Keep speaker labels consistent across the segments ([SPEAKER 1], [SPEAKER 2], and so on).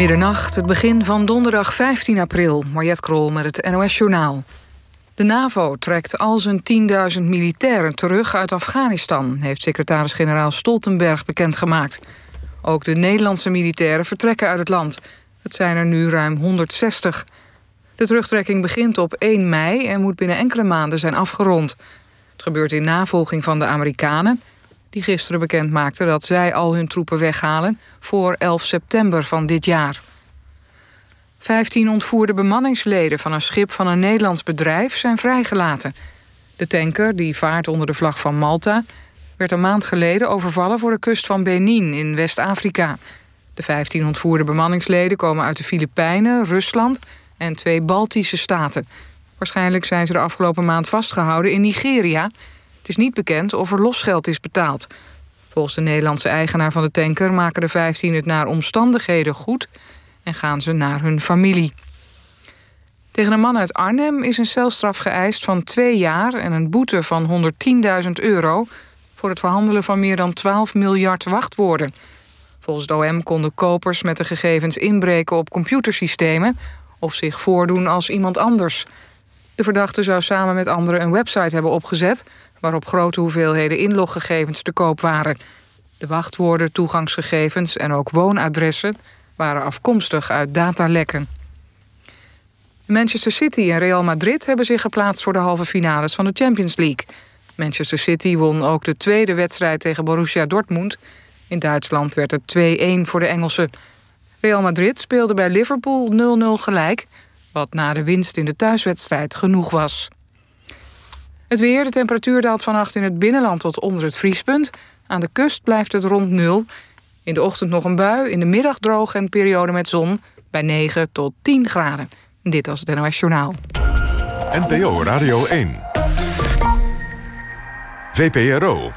[SPEAKER 1] Middernacht, het begin van donderdag 15 april. Mariette Krol met het NOS Journaal. De NAVO trekt al zijn 10.000 militairen terug uit Afghanistan... heeft secretaris-generaal Stoltenberg bekendgemaakt. Ook de Nederlandse militairen vertrekken uit het land. Het zijn er nu ruim 160. De terugtrekking begint op 1 mei en moet binnen enkele maanden zijn afgerond. Het gebeurt in navolging van de Amerikanen... die gisteren bekend maakten dat zij al hun troepen weghalen... voor 11 september van dit jaar. 15 ontvoerde bemanningsleden van een schip van een Nederlands bedrijf zijn vrijgelaten. De tanker, die vaart onder de vlag van Malta, werd een maand geleden overvallen voor de kust van Benin in West-Afrika. De 15 ontvoerde bemanningsleden komen uit de Filipijnen, Rusland en twee Baltische staten. Waarschijnlijk zijn ze de afgelopen maand vastgehouden in Nigeria. Het is niet bekend of er losgeld is betaald. Volgens de Nederlandse eigenaar van de tanker maken de 15 het naar omstandigheden goed en gaan ze naar hun familie. Tegen een man uit Arnhem is een celstraf geëist van twee jaar en een boete van 110.000 euro voor het verhandelen van meer dan 12 miljard wachtwoorden. Volgens de OM konden kopers met de gegevens inbreken op computersystemen of zich voordoen als iemand anders. De verdachte zou samen met anderen een website hebben opgezet waarop grote hoeveelheden inloggegevens te koop waren. De wachtwoorden, toegangsgegevens en ook woonadressen waren afkomstig uit datalekken. Manchester City en Real Madrid hebben zich geplaatst voor de halve finales van de Champions League. Manchester City won ook de tweede wedstrijd tegen Borussia Dortmund. In Duitsland werd het 2-1 voor de Engelsen. Real Madrid speelde bij Liverpool 0-0 gelijk, wat na de winst in de thuiswedstrijd genoeg was. Het weer, de temperatuur daalt vannacht in het binnenland tot onder het vriespunt. Aan de kust blijft het rond nul. In de ochtend nog een bui, in de middag droog en periode met zon... bij 9 tot 10 graden. Dit was het NOS Journaal.
[SPEAKER 2] NPO Radio 1. VPRO.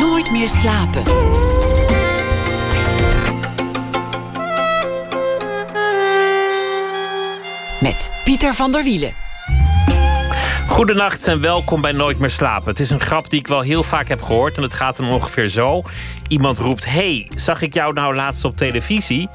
[SPEAKER 3] Nooit meer slapen. Met Pieter van der Wielen.
[SPEAKER 4] Goedenacht en welkom bij Nooit meer slapen. Het is een grap die ik wel heel vaak heb gehoord en het gaat dan ongeveer zo. Iemand roept: Hey, zag ik jou nou laatst op televisie?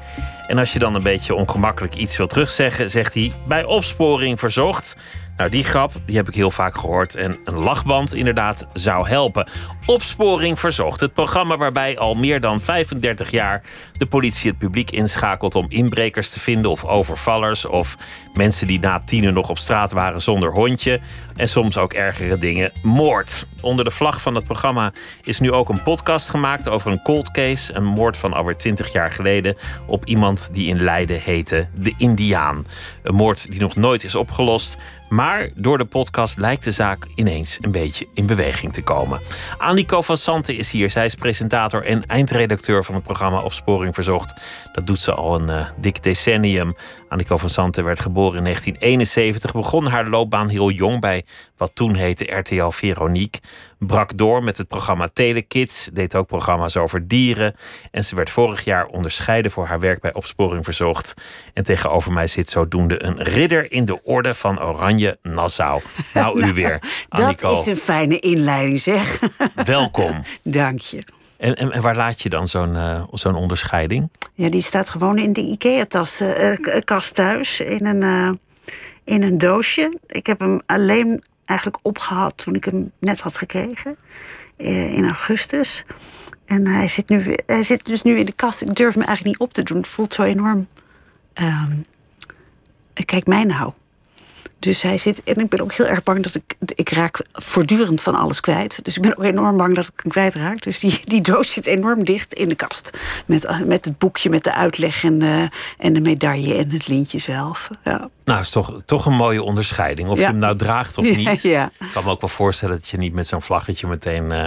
[SPEAKER 4] En als je dan een beetje ongemakkelijk iets wil terugzeggen, zegt hij: Bij opsporing verzocht. Nou, die grap die heb ik heel vaak gehoord. En een lachband inderdaad zou helpen. Opsporing Verzocht. Het programma waarbij al meer dan 35 jaar de politie het publiek inschakelt om inbrekers te vinden of overvallers. Of mensen die na tienen nog op straat waren zonder hondje. En soms ook ergere dingen. Moord. Onder de vlag van het programma is nu ook een podcast gemaakt over een cold case. Een moord van alweer 20 jaar geleden op iemand die in Leiden heette de Indiaan. Een moord die nog nooit is opgelost. Maar door de podcast lijkt de zaak ineens een beetje in beweging te komen. Annico van Santen is hier. Zij is presentator en eindredacteur van het programma Opsporing Verzocht. Dat doet ze al een uh, dik decennium. Annico van Santen werd geboren in 1971. Begon haar loopbaan heel jong bij wat toen heette RTL Veronique. Brak door met het programma Telekids. Deed ook programma's over dieren. En ze werd vorig jaar onderscheiden voor haar werk bij Opsporing Verzocht. En tegenover mij zit zodoende een ridder in de orde van Oranje Nassau. Nou, u
[SPEAKER 5] Nou,
[SPEAKER 4] weer.
[SPEAKER 5] Dat
[SPEAKER 4] Annico,
[SPEAKER 5] is een fijne inleiding, zeg.
[SPEAKER 4] welkom.
[SPEAKER 5] Dank je.
[SPEAKER 4] En, en, en waar laat je dan zo'n eh, zo'n onderscheiding?
[SPEAKER 5] Ja, die staat gewoon in de IKEA-tas eh, kast thuis in een, eh, in een doosje. Ik heb hem alleen eigenlijk opgehaald toen ik hem net had gekregen. eh, in augustus. En hij zit, nu, hij zit dus nu in de kast. Ik durf hem eigenlijk niet op te doen. Het voelt zo enorm... ehm, kijk mij nou. Dus hij zit... En ik ben ook heel erg bang dat ik... Ik raak voortdurend van alles kwijt. Dus ik ben ook enorm bang dat ik hem kwijtraak. Dus die, die doos zit enorm dicht in de kast. Met, eh, met het boekje, met de uitleg en, de- en de medaille en het lintje zelf. Ja.
[SPEAKER 4] Nou, is toch, toch een mooie onderscheiding. Of
[SPEAKER 5] Ja.
[SPEAKER 4] je hem nou draagt of niet.
[SPEAKER 5] ja.
[SPEAKER 4] Ik kan me ook wel voorstellen dat je niet met zo'n vlaggetje meteen eh,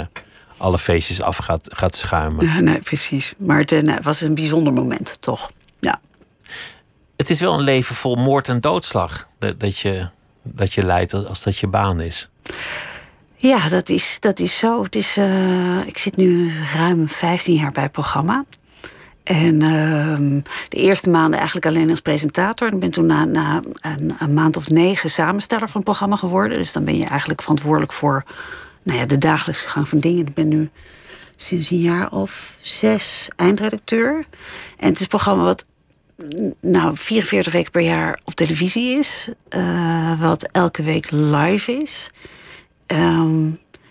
[SPEAKER 4] alle feestjes af gaat, gaat schuimen.
[SPEAKER 5] Ja, nee, precies. Maar eh, het was een bijzonder moment, toch?
[SPEAKER 4] Het is wel een leven vol moord en doodslag dat, dat, je, dat je leidt als dat je baan is.
[SPEAKER 5] Ja, dat is, dat is zo. Het is, eh, ik zit nu ruim 15 jaar bij het programma. En ehm, de eerste maanden eigenlijk alleen als presentator. Ik ben toen na, na een, een maand of negen samensteller van het programma geworden. Dus dan ben je eigenlijk verantwoordelijk voor nou ja, de dagelijkse gang van dingen. Ik ben nu sinds een jaar of zes eindredacteur. En het is een programma wat nou, 44 weken per jaar op televisie is. eh, wat elke week live is. Ehm,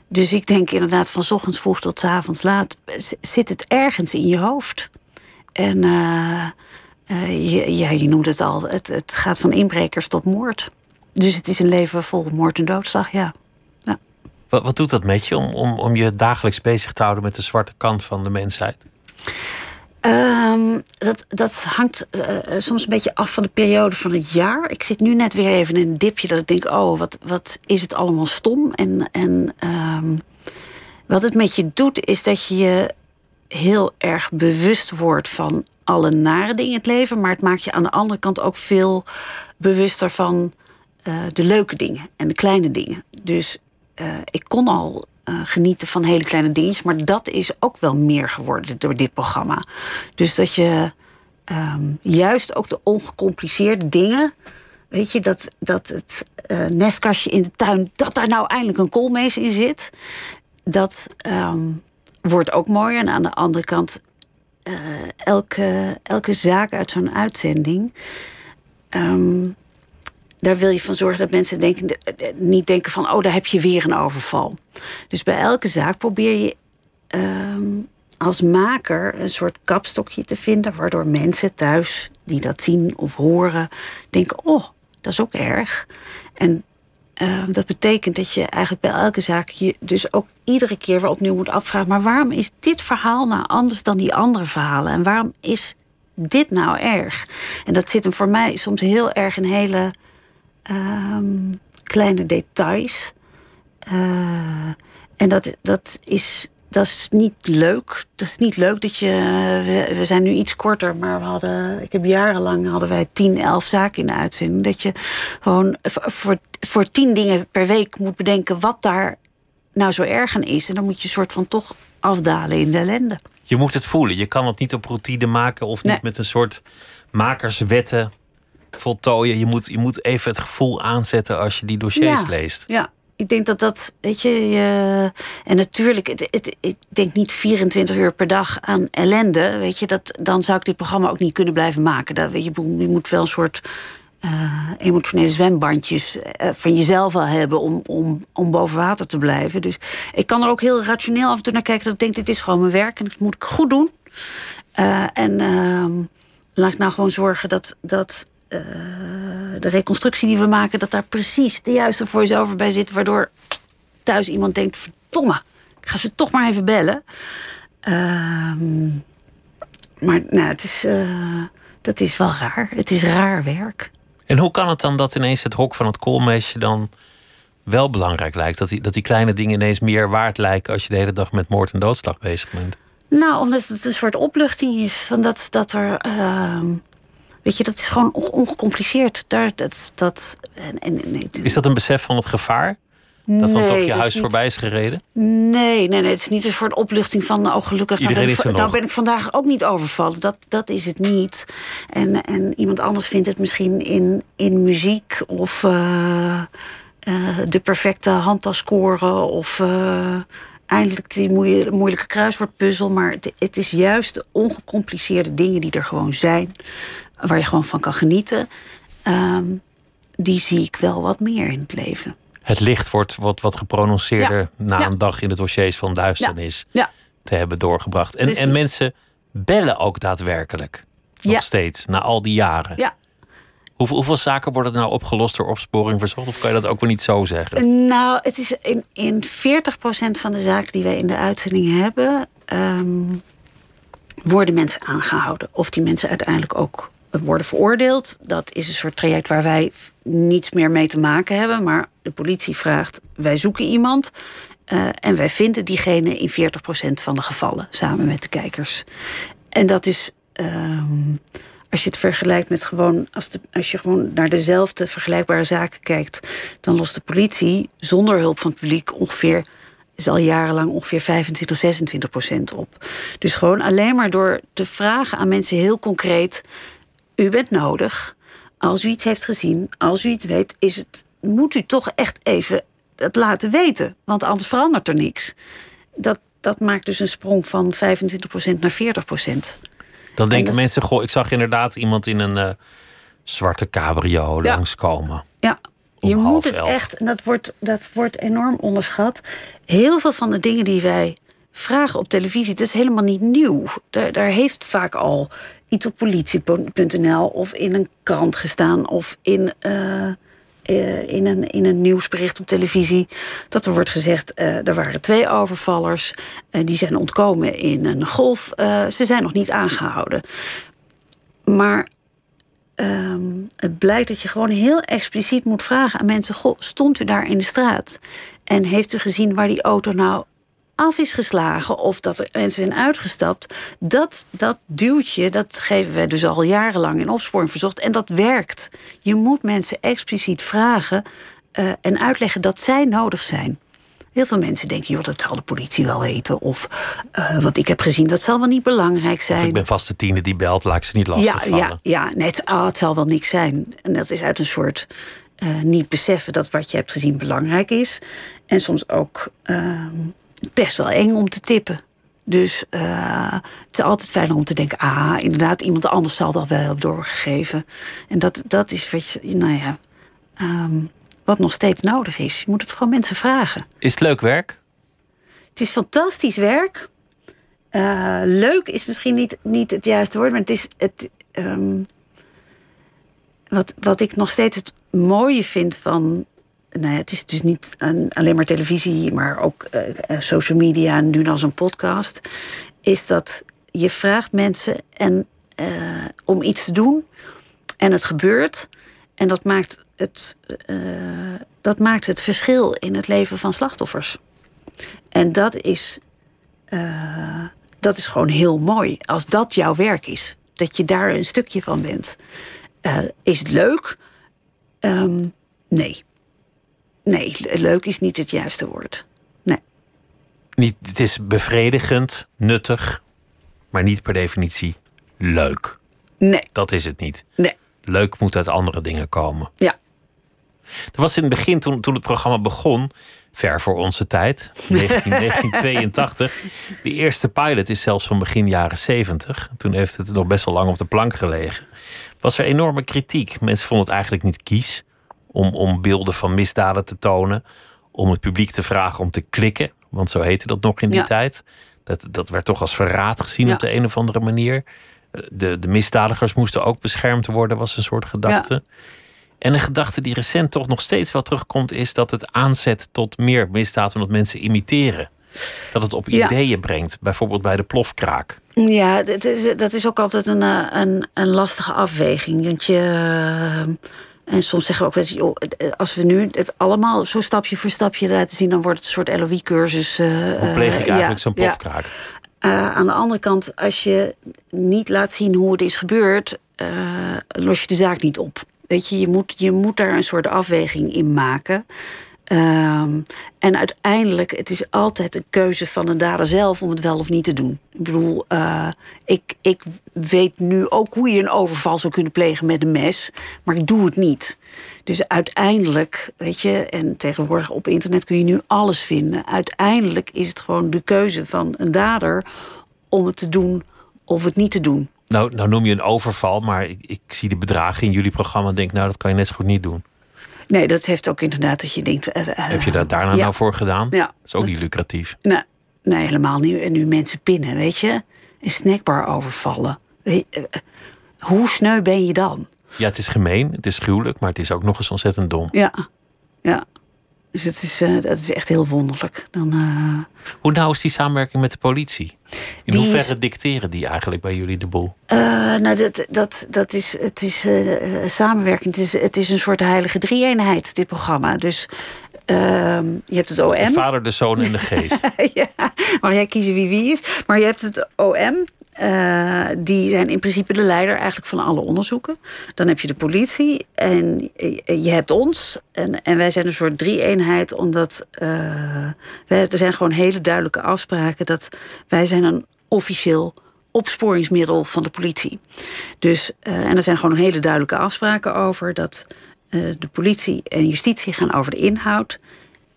[SPEAKER 5] dus ik denk inderdaad van ochtends vroeg tot avonds laat... zit het ergens in je hoofd. En eh, je, ja, je noemt het al, het, het gaat van inbrekers tot moord. Dus het is een leven vol moord en doodslag, ja.
[SPEAKER 4] Wat, wat doet dat met je om, om, om je dagelijks bezig te houden met de zwarte kant van de mensheid?
[SPEAKER 5] Ehm, dat, dat hangt eh, eh, soms een beetje af van de periode van het jaar. Ik zit nu net weer even in een dipje dat ik denk: oh, wat, wat is het allemaal stom. En, en ehm, wat het met je doet, is dat je je heel erg bewust wordt van alle nare dingen in het leven. Maar het maakt je aan de andere kant ook veel bewuster van eh, de leuke dingen en de kleine dingen. Dus ik kon al eh, genieten van hele kleine dingetjes, maar dat is ook wel meer geworden door dit programma. Dus dat je ehm, juist ook de ongecompliceerde dingen. Weet je, dat, dat het eh, nestkastje in de tuin, dat daar nou eindelijk een koolmees in zit. Dat ehm, wordt ook mooier. En aan de andere kant, eh, elke, elke zaak uit zo'n uitzending. ehm, daar wil je van zorgen dat mensen denken, niet denken van... oh, daar heb je weer een overval. Dus bij elke zaak probeer je ehm, als maker een soort kapstokje te vinden... waardoor mensen thuis die dat zien of horen denken... oh, dat is ook erg. En eh, dat betekent dat je eigenlijk bij elke zaak... je dus ook iedere keer weer opnieuw moet afvragen... maar waarom is dit verhaal nou anders dan die andere verhalen? En waarom is dit nou erg? En dat zit hem voor mij soms heel erg in hele ehm, kleine details. Eh, en dat, dat, is, dat is niet leuk. Dat is niet leuk dat je. We, we zijn nu iets korter, maar we hadden. Ik heb jarenlang hadden wij 10, 11 zaken in de uitzending. Dat je gewoon voor, voor, voor 10 dingen per week moet bedenken wat daar nou zo erg aan is. En dan moet je soort van toch afdalen in de ellende.
[SPEAKER 4] Je moet het voelen. Je kan het niet op routine maken of niet
[SPEAKER 5] Nee.
[SPEAKER 4] met een soort makerswetten voltooien. Je moet, je moet even het gevoel aanzetten als je die dossiers leest.
[SPEAKER 5] Ja, ik denk dat dat, weet je, je en natuurlijk, het, het, ik denk niet 24 uur per dag aan ellende, weet je, dat, dan zou ik dit programma ook niet kunnen blijven maken. Dat, weet je, je moet wel een soort eh, emotionele zwembandjes eh, van jezelf wel hebben om, om, om boven water te blijven. Dus ik kan er ook heel rationeel af en toe naar kijken dat ik denk, dit is gewoon mijn werk en dat moet ik goed doen. Eh, en ehm, laat ik nou gewoon zorgen dat, dat eh, de reconstructie die we maken, dat daar precies de juiste voice-over bij zit, waardoor thuis iemand denkt: verdomme, ik ga ze toch maar even bellen. Ehm, maar nou, het is, eh, dat is wel raar. Het is raar werk.
[SPEAKER 4] En hoe kan het dan dat ineens het hok van het koolmeesje dan wel belangrijk lijkt? Dat die, dat die kleine dingen ineens meer waard lijken als je de hele dag met moord en doodslag bezig bent?
[SPEAKER 5] Nou, omdat het een soort opluchting is. Van dat, dat er. ehm, weet je, dat is gewoon on- ongecompliceerd. Daar, dat, dat, en, en, nee,
[SPEAKER 4] Is dat een besef van het gevaar? Dat dan toch je
[SPEAKER 5] is
[SPEAKER 4] huis voorbij is gereden?
[SPEAKER 5] Nee, nee, nee. Het is niet een soort opluchting van... oh, gelukkig, nou
[SPEAKER 4] Iedereen
[SPEAKER 5] ben, ik,
[SPEAKER 4] is er
[SPEAKER 5] nou ben ik vandaag ook niet overvallen. Dat, dat is het niet. En, en iemand anders vindt het misschien in, in muziek... of eh, eh, de perfecte handtas scoren... of eh, eindelijk die moeilijke kruiswoordpuzzel. Maar het, het is juist de ongecompliceerde dingen die er gewoon zijn... waar je gewoon van kan genieten... Ehm, die zie ik wel wat meer in het leven.
[SPEAKER 4] Het licht wordt wat, wat geprononceerder
[SPEAKER 5] Ja.
[SPEAKER 4] na
[SPEAKER 5] Ja.
[SPEAKER 4] een dag in de dossiers van duisternis
[SPEAKER 5] Ja,
[SPEAKER 4] te hebben doorgebracht. En, en mensen bellen ook daadwerkelijk. Nog steeds, na al die jaren.
[SPEAKER 5] ja.
[SPEAKER 4] Hoeveel, hoeveel zaken worden nou opgelost door opsporing verzocht? Of kan je dat ook wel niet zo zeggen?
[SPEAKER 5] Nou, het is in, in 40% van de zaken die wij in de uitzending hebben, ehm, worden mensen aangehouden. Of die mensen uiteindelijk ook worden veroordeeld. Dat is een soort traject waar wij niets meer mee te maken hebben. Maar de politie vraagt: wij zoeken iemand. eh, en wij vinden diegene in 40% van de gevallen, samen met de kijkers. En dat is. ehm, als je het vergelijkt met gewoon, als, de, als je gewoon naar dezelfde vergelijkbare zaken kijkt, dan lost de politie zonder hulp van het publiek ongeveer, is al jarenlang ongeveer 25, 26 procent op. Dus gewoon alleen maar door te vragen aan mensen heel concreet: u bent nodig. Als u iets heeft gezien, als u iets weet, is het, moet u toch echt even het laten weten, want anders verandert er niks. Dat, dat maakt dus een sprong van 25% naar 40%.
[SPEAKER 4] Dan denken
[SPEAKER 5] dat
[SPEAKER 4] mensen, goh, ik zag inderdaad iemand in een eh, zwarte cabrio
[SPEAKER 5] Ja.
[SPEAKER 4] langskomen.
[SPEAKER 5] Ja, je moet het
[SPEAKER 4] elf.
[SPEAKER 5] echt, en dat wordt, dat wordt enorm onderschat. Heel veel van de dingen die wij vragen op televisie, dat is helemaal niet nieuw. Daar, daar heeft vaak al iets op politie.nl of in een krant gestaan of in, eh, eh, in, een, in een nieuwsbericht op televisie. Dat er wordt gezegd, eh, er waren twee overvallers, en die zijn ontkomen in een golf. ze zijn nog niet aangehouden. Maar ehm, het blijkt dat je gewoon heel expliciet moet vragen aan mensen: stond u daar in de straat? En heeft u gezien waar die auto nou af is geslagen? Of dat er mensen zijn uitgestapt? Dat, dat duwtje, dat geven wij dus al jarenlang in opsporing verzocht. En dat werkt. Je moet mensen expliciet vragen eh, en uitleggen dat zij nodig zijn. Heel veel mensen denken, joh, dat zal de politie wel weten. Of eh, wat ik heb gezien, dat zal wel niet belangrijk
[SPEAKER 4] Of
[SPEAKER 5] zijn.
[SPEAKER 4] ik ben vast de tiende die belt, laat ik ze niet lastig
[SPEAKER 5] Ja,
[SPEAKER 4] vallen.
[SPEAKER 5] ja, ja nee, het, ah, het zal wel niks zijn. En dat is uit een soort eh, niet beseffen dat wat je hebt gezien belangrijk is. En soms ook ehm, best wel eng om te tippen. Dus eh, het is altijd fijn om te denken: ah, inderdaad, iemand anders zal dat wel hebben doorgegeven. En dat, dat is wat, je, nou ja, ehm, wat nog steeds nodig is. Je moet het gewoon mensen vragen.
[SPEAKER 4] Is het leuk werk?
[SPEAKER 5] Het is fantastisch werk. Eh, leuk is misschien niet, niet het juiste woord, maar het is het. ehm, wat, wat ik nog steeds het mooie vind van. Nou ja, het is dus niet een- alleen maar televisie, maar ook eh, eh, social media en nu als een podcast. Is dat je vraagt mensen en, eh, om iets te doen en het gebeurt. En dat maakt het, dat maakt het verschil in het leven van slachtoffers. En dat is, dat is gewoon heel mooi. Als dat jouw werk is, dat je daar een stukje van bent. Is het leuk? Ehm, nee. Nee, le- leuk is niet het juiste woord. Nee.
[SPEAKER 4] Niet, het is bevredigend, nuttig, maar niet per definitie leuk.
[SPEAKER 5] Nee.
[SPEAKER 4] Dat is het niet.
[SPEAKER 5] Nee.
[SPEAKER 4] Leuk moet uit andere dingen komen.
[SPEAKER 5] Ja.
[SPEAKER 4] Er was in het begin, toen, toen het programma begon, ver voor onze tijd, 19, 1982. Die eerste pilot is zelfs van begin jaren 70. Toen heeft het nog best wel lang op de plank gelegen. Was er enorme kritiek. Mensen vonden het eigenlijk niet kies om, om beelden van misdaden te tonen. Om het publiek te vragen om te klikken. Want zo heette dat nog in die
[SPEAKER 5] Ja.
[SPEAKER 4] tijd. Dat, dat werd toch als verraad gezien
[SPEAKER 5] Ja.
[SPEAKER 4] op de een of andere manier. De, de misdadigers moesten ook beschermd worden, was een soort gedachte. En een gedachte die recent toch nog steeds wel terugkomt, is dat het aanzet tot meer misdaad omdat mensen imiteren. Dat het op ideeën brengt, bijvoorbeeld bij de plofkraak.
[SPEAKER 5] Ja, dat is, dat is ook altijd een, eh, een, een lastige afweging. Want je. Eh, En soms zeggen we ook wel eens, joh, eh, als we nu het allemaal zo stapje voor stapje laten zien, dan wordt het een soort LOE-cursus. eh,
[SPEAKER 4] Hoe pleeg ik
[SPEAKER 5] eh,
[SPEAKER 4] eigenlijk
[SPEAKER 5] ja,
[SPEAKER 4] zo'n plofkraak?
[SPEAKER 5] Eh, aan de andere kant, als je niet laat zien hoe het is gebeurd, eh, los je de zaak niet op. Weet je, je moet, je moet daar een soort afweging in maken. Ehm, en uiteindelijk, het is altijd een keuze van de dader zelf om het wel of niet te doen. Ik bedoel, eh, ik, ik weet nu ook hoe je een overval zou kunnen plegen met een mes, maar ik doe het niet. Dus uiteindelijk, weet je, en tegenwoordig op internet kun je nu alles vinden. Uiteindelijk is het gewoon de keuze van een dader om het te doen of het niet te doen.
[SPEAKER 4] Nou, nou noem je een overval, maar ik, ik zie de bedragen in jullie programma en denk, nou, dat kan je net zo goed niet doen.
[SPEAKER 5] Nee, dat heeft ook inderdaad dat je denkt. eh, eh,
[SPEAKER 4] Heb je dat daarna
[SPEAKER 5] ja.
[SPEAKER 4] nou voor gedaan?
[SPEAKER 5] Ja.
[SPEAKER 4] Dat is ook niet lucratief.
[SPEAKER 5] Nee, nee, helemaal niet. En nu mensen pinnen, weet je? Een snackbar overvallen. Eh, hoe sneu ben je dan?
[SPEAKER 4] Ja, het is gemeen, het is gruwelijk, maar het is ook nog eens ontzettend dom.
[SPEAKER 5] Ja, ja. Dus het is, eh, dat is echt heel wonderlijk. Dan, eh,
[SPEAKER 4] Hoe nou is die samenwerking met de politie? In
[SPEAKER 5] Die
[SPEAKER 4] hoeverre
[SPEAKER 5] is-
[SPEAKER 4] dicteren die eigenlijk bij jullie de boel?
[SPEAKER 5] Eh, nou, dat, dat, dat is, het is samenwerking. Het is, het is een soort heilige drie-eenheid, dit programma. Dus ehm, je hebt het OM.
[SPEAKER 4] De vader, de zoon en de geest.
[SPEAKER 5] ja, mag jij kiezen wie wie is. Maar je hebt het OM. Eh, die zijn in principe de leider eigenlijk van alle onderzoeken. Dan heb je de politie en eh, je hebt ons. En, en wij zijn een soort drie-eenheid, omdat eh, wij, er zijn gewoon hele duidelijke afspraken dat wij zijn een officieel opsporingsmiddel van de politie. Dus, en er zijn gewoon hele duidelijke afspraken over dat de politie en justitie gaan over de inhoud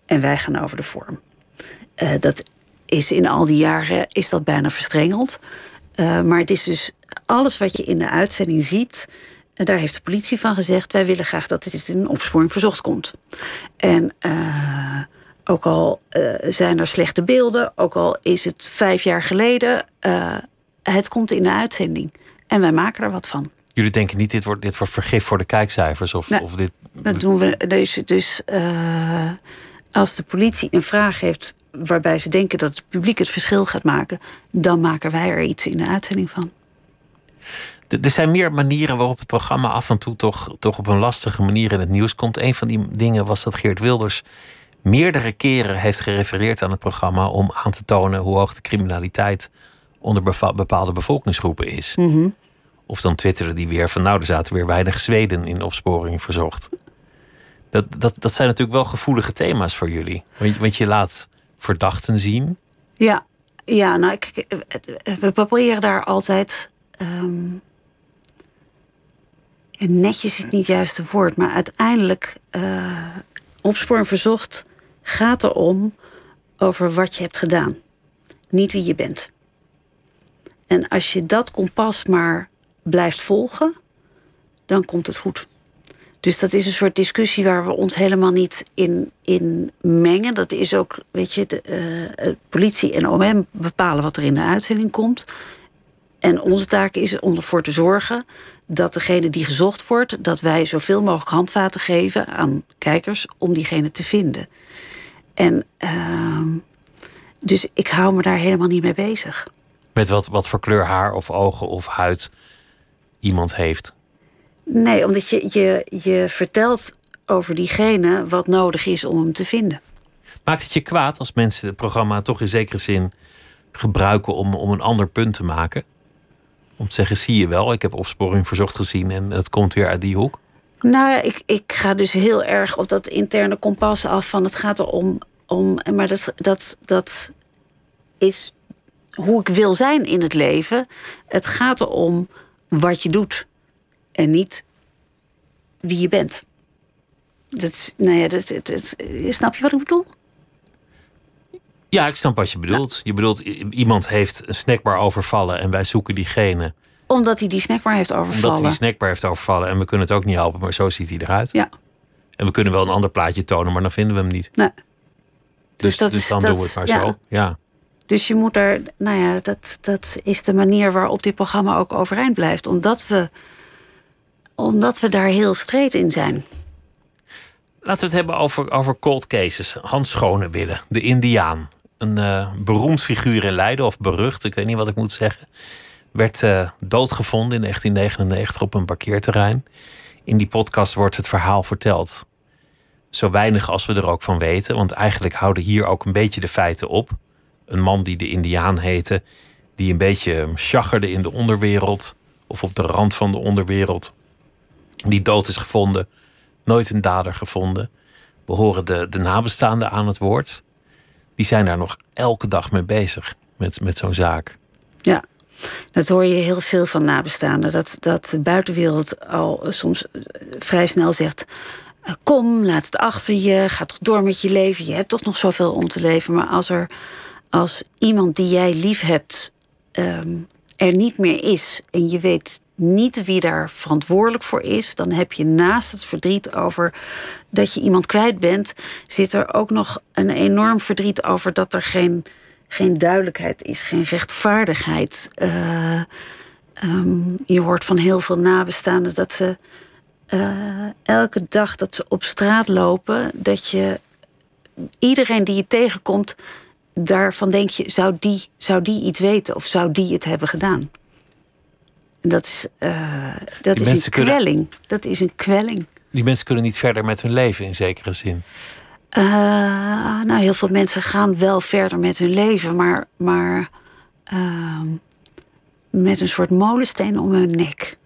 [SPEAKER 5] en wij gaan over de vorm. Dat is in al die jaren is dat bijna verstrengeld. Uh, maar het is dus alles wat je in de uitzending ziet. En daar heeft de politie van gezegd: wij willen graag dat dit in een opsporing verzocht komt. En uh, ook al uh, zijn er slechte beelden, ook al is het vijf jaar geleden, het komt in de uitzending. En wij maken er wat van.
[SPEAKER 4] Jullie denken niet, dit wordt, dit wordt vergif voor de kijkcijfers? Of, of dit...
[SPEAKER 5] Dat doen we. Dus, dus als de politie een vraag heeft waarbij ze denken dat het publiek het verschil gaat maken, dan maken wij er iets in de uitzending van.
[SPEAKER 4] Er zijn meer manieren waarop het programma af en toe toch, toch op een lastige manier in het nieuws komt. Een van die dingen was dat Geert Wilders meerdere keren heeft gerefereerd aan het programma om aan te tonen hoe hoog de criminaliteit onder bepaalde bevolkingsgroepen is.
[SPEAKER 5] Mhm.
[SPEAKER 4] Of dan twitterde die weer van nou, er zaten weer weinig Zweden in opsporing verzocht. Dat, dat, dat zijn natuurlijk wel gevoelige thema's voor jullie. Want, want je laat verdachten zien.
[SPEAKER 5] Ja, ja nou, ik, we proberen daar altijd. Um, netjes is niet het juiste woord, maar uiteindelijk. Uh, opsporing verzocht gaat erom over wat je hebt gedaan, niet wie je bent. En als je dat kompas maar blijft volgen, dan komt het goed. Dus dat is een soort discussie waar we ons helemaal niet in, in mengen. Dat is ook, weet je, de uh, politie en OM bepalen wat er in de uitzending komt. En onze taak is om ervoor te zorgen dat degene die gezocht wordt, dat wij zoveel mogelijk handvaten geven aan kijkers om diegene te vinden. En uh, dus ik hou me daar helemaal niet mee bezig.
[SPEAKER 4] Met wat, wat voor kleur haar of ogen of huid iemand heeft?
[SPEAKER 5] Nee, omdat je, je, je vertelt over diegene wat nodig is om hem te vinden.
[SPEAKER 4] Maakt het je kwaad als mensen het programma toch in zekere zin gebruiken om, om een ander punt te maken? Om te zeggen, zie je wel, ik heb opsporing verzocht gezien en het komt weer uit die hoek?
[SPEAKER 5] Nou, ik, ik ga dus heel erg op dat interne kompas af van het gaat erom. Om, maar dat, dat, dat is hoe ik wil zijn in het leven. Het gaat erom wat je doet en niet wie je bent. Dat, nou ja, dat, dat, snap je wat ik bedoel?
[SPEAKER 4] Ja, ik snap wat je bedoelt. Je bedoelt, iemand heeft een snackbar overvallen en wij zoeken diegene.
[SPEAKER 5] Omdat hij die snackbar heeft overvallen.
[SPEAKER 4] Omdat hij die snackbar heeft overvallen en we kunnen het ook niet helpen, maar zo ziet hij eruit.
[SPEAKER 5] Ja.
[SPEAKER 4] En we kunnen wel een ander plaatje tonen, maar dan vinden we hem niet.
[SPEAKER 5] Nee.
[SPEAKER 4] Dus, dus, dat dus dan doen we het maar zo. Ja.
[SPEAKER 5] Dus je moet er, nou ja, dat, dat is de manier waarop dit programma ook overeind blijft. Omdat we omdat we daar heel streed in zijn.
[SPEAKER 4] Laten we het hebben over, over cold cases. Hans Schonewille, de Indiaan. Een uh, beroemd figuur in Leiden, of berucht, ik weet niet wat ik moet zeggen. Werd uh, doodgevonden in 1999 op een parkeerterrein. In die podcast wordt het verhaal verteld. Zo weinig als we er ook van weten, want eigenlijk houden hier ook een beetje de feiten op. Een man die de Indiaan heette, die een beetje chaggerde in de onderwereld, of op de rand van de onderwereld die dood is gevonden. Nooit een dader gevonden. We horen de, de nabestaanden aan het woord. Die zijn daar nog elke dag mee bezig, met, met zo'n zaak.
[SPEAKER 5] Ja, dat hoor je heel veel van nabestaanden. Dat, dat de buitenwereld al soms eh, vrij snel zegt... Eh, kom, laat het achter je, ga toch door met je leven. Je hebt toch nog zoveel om te leven. Maar als er als iemand die jij lief hebt ehm, er niet meer is... en je weet niet wie daar verantwoordelijk voor is, dan heb je naast het verdriet over dat je iemand kwijt bent, zit er ook nog een enorm verdriet over dat er geen, geen duidelijkheid is, geen rechtvaardigheid. Uh, um, je hoort van heel veel nabestaanden dat ze uh, elke dag dat ze op straat lopen, dat je iedereen die je tegenkomt, daarvan denk je, zou die, zou die iets weten of zou die het hebben gedaan? Dat is, uh, dat is een kwelling. Dat is een kwelling.
[SPEAKER 4] Die mensen kunnen niet verder met hun leven in zekere zin.
[SPEAKER 5] Uh, nou, heel veel mensen gaan wel verder met hun leven, maar, maar uh, met een soort molensteen om hun nek.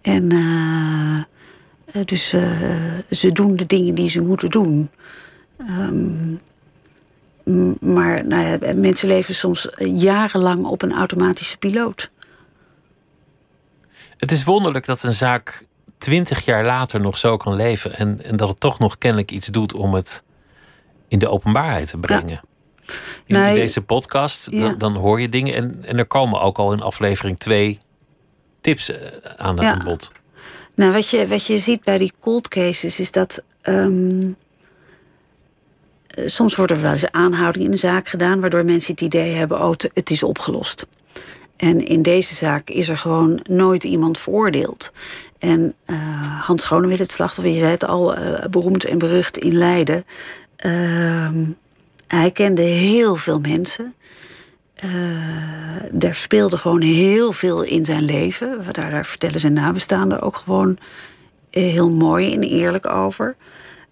[SPEAKER 5] En uh, dus ze doen de dingen die ze moeten doen. Um, maar nou ja, mensen leven soms jarenlang op een automatische piloot.
[SPEAKER 4] Het is wonderlijk dat een zaak twintig jaar later nog zo kan leven. En, en dat het toch nog kennelijk iets doet om het in de openbaarheid te brengen. In,
[SPEAKER 5] Nee.
[SPEAKER 4] deze podcast,
[SPEAKER 5] Ja.
[SPEAKER 4] dan, dan hoor je dingen. En, en er komen ook al in aflevering twee tips eh, aan
[SPEAKER 5] Ja.
[SPEAKER 4] het bod.
[SPEAKER 5] Nou, wat je, wat je ziet bij die cold cases is dat. ehm, eh, soms worden er wel eens aanhoudingen in de zaak gedaan, waardoor mensen het idee hebben: oh, het is opgelost. En in deze zaak is er gewoon nooit iemand veroordeeld. En eh, Hans Schonewil, het slachtoffer, je zei het al, eh, beroemd en berucht in Leiden. Ehm, hij kende heel veel mensen. Eh, er speelde gewoon heel veel in zijn leven. Daar, daar vertellen zijn nabestaanden ook gewoon eh, heel mooi en eerlijk over.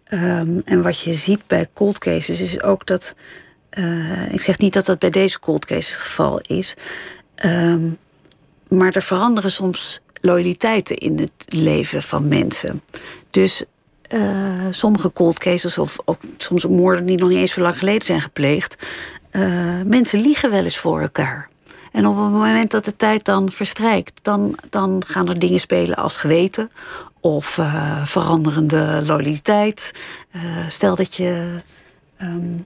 [SPEAKER 5] Ehm, en wat je ziet bij cold cases is ook dat. eh, ik zeg niet dat dat bij deze cold cases het geval is. Ehm, maar er veranderen soms loyaliteiten in het leven van mensen. Dus eh, sommige cold cases, of ook soms moorden die nog niet eens zo lang geleden zijn gepleegd. eh, mensen liegen wel eens voor elkaar. En op het moment dat de tijd dan verstrijkt, dan, dan gaan er dingen spelen als geweten of eh, veranderende loyaliteit. Stel dat je, ehm,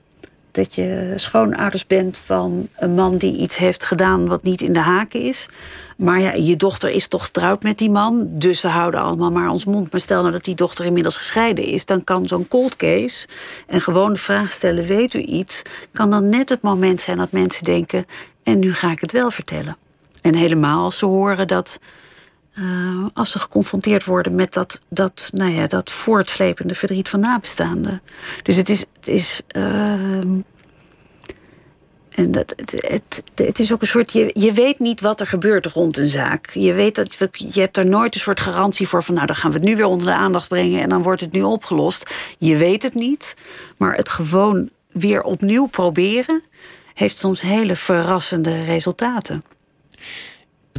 [SPEAKER 5] dat je schoonouders bent van een man die iets heeft gedaan wat niet in de haken is. Maar ja, je dochter is toch getrouwd met die man, dus we houden allemaal maar ons mond. Maar stel nou dat die dochter inmiddels gescheiden is, dan kan zo'n cold case en gewoon de vraag stellen: weet u iets? Kan dan net het moment zijn dat mensen denken: en nu ga ik het wel vertellen. En helemaal als ze horen dat. Eh, als ze geconfronteerd worden met dat, dat, nou ja, dat verdriet van nabestaanden. Dus het is. Het is ehm, en dat, het, het, het is ook een soort. Je, je weet niet wat er gebeurt rond een zaak. Je weet dat. Je hebt daar nooit een soort garantie voor van. Nou, dan gaan we het nu weer onder de aandacht brengen. en dan wordt het nu opgelost. Je weet het niet. Maar het gewoon weer opnieuw proberen. heeft soms hele verrassende resultaten.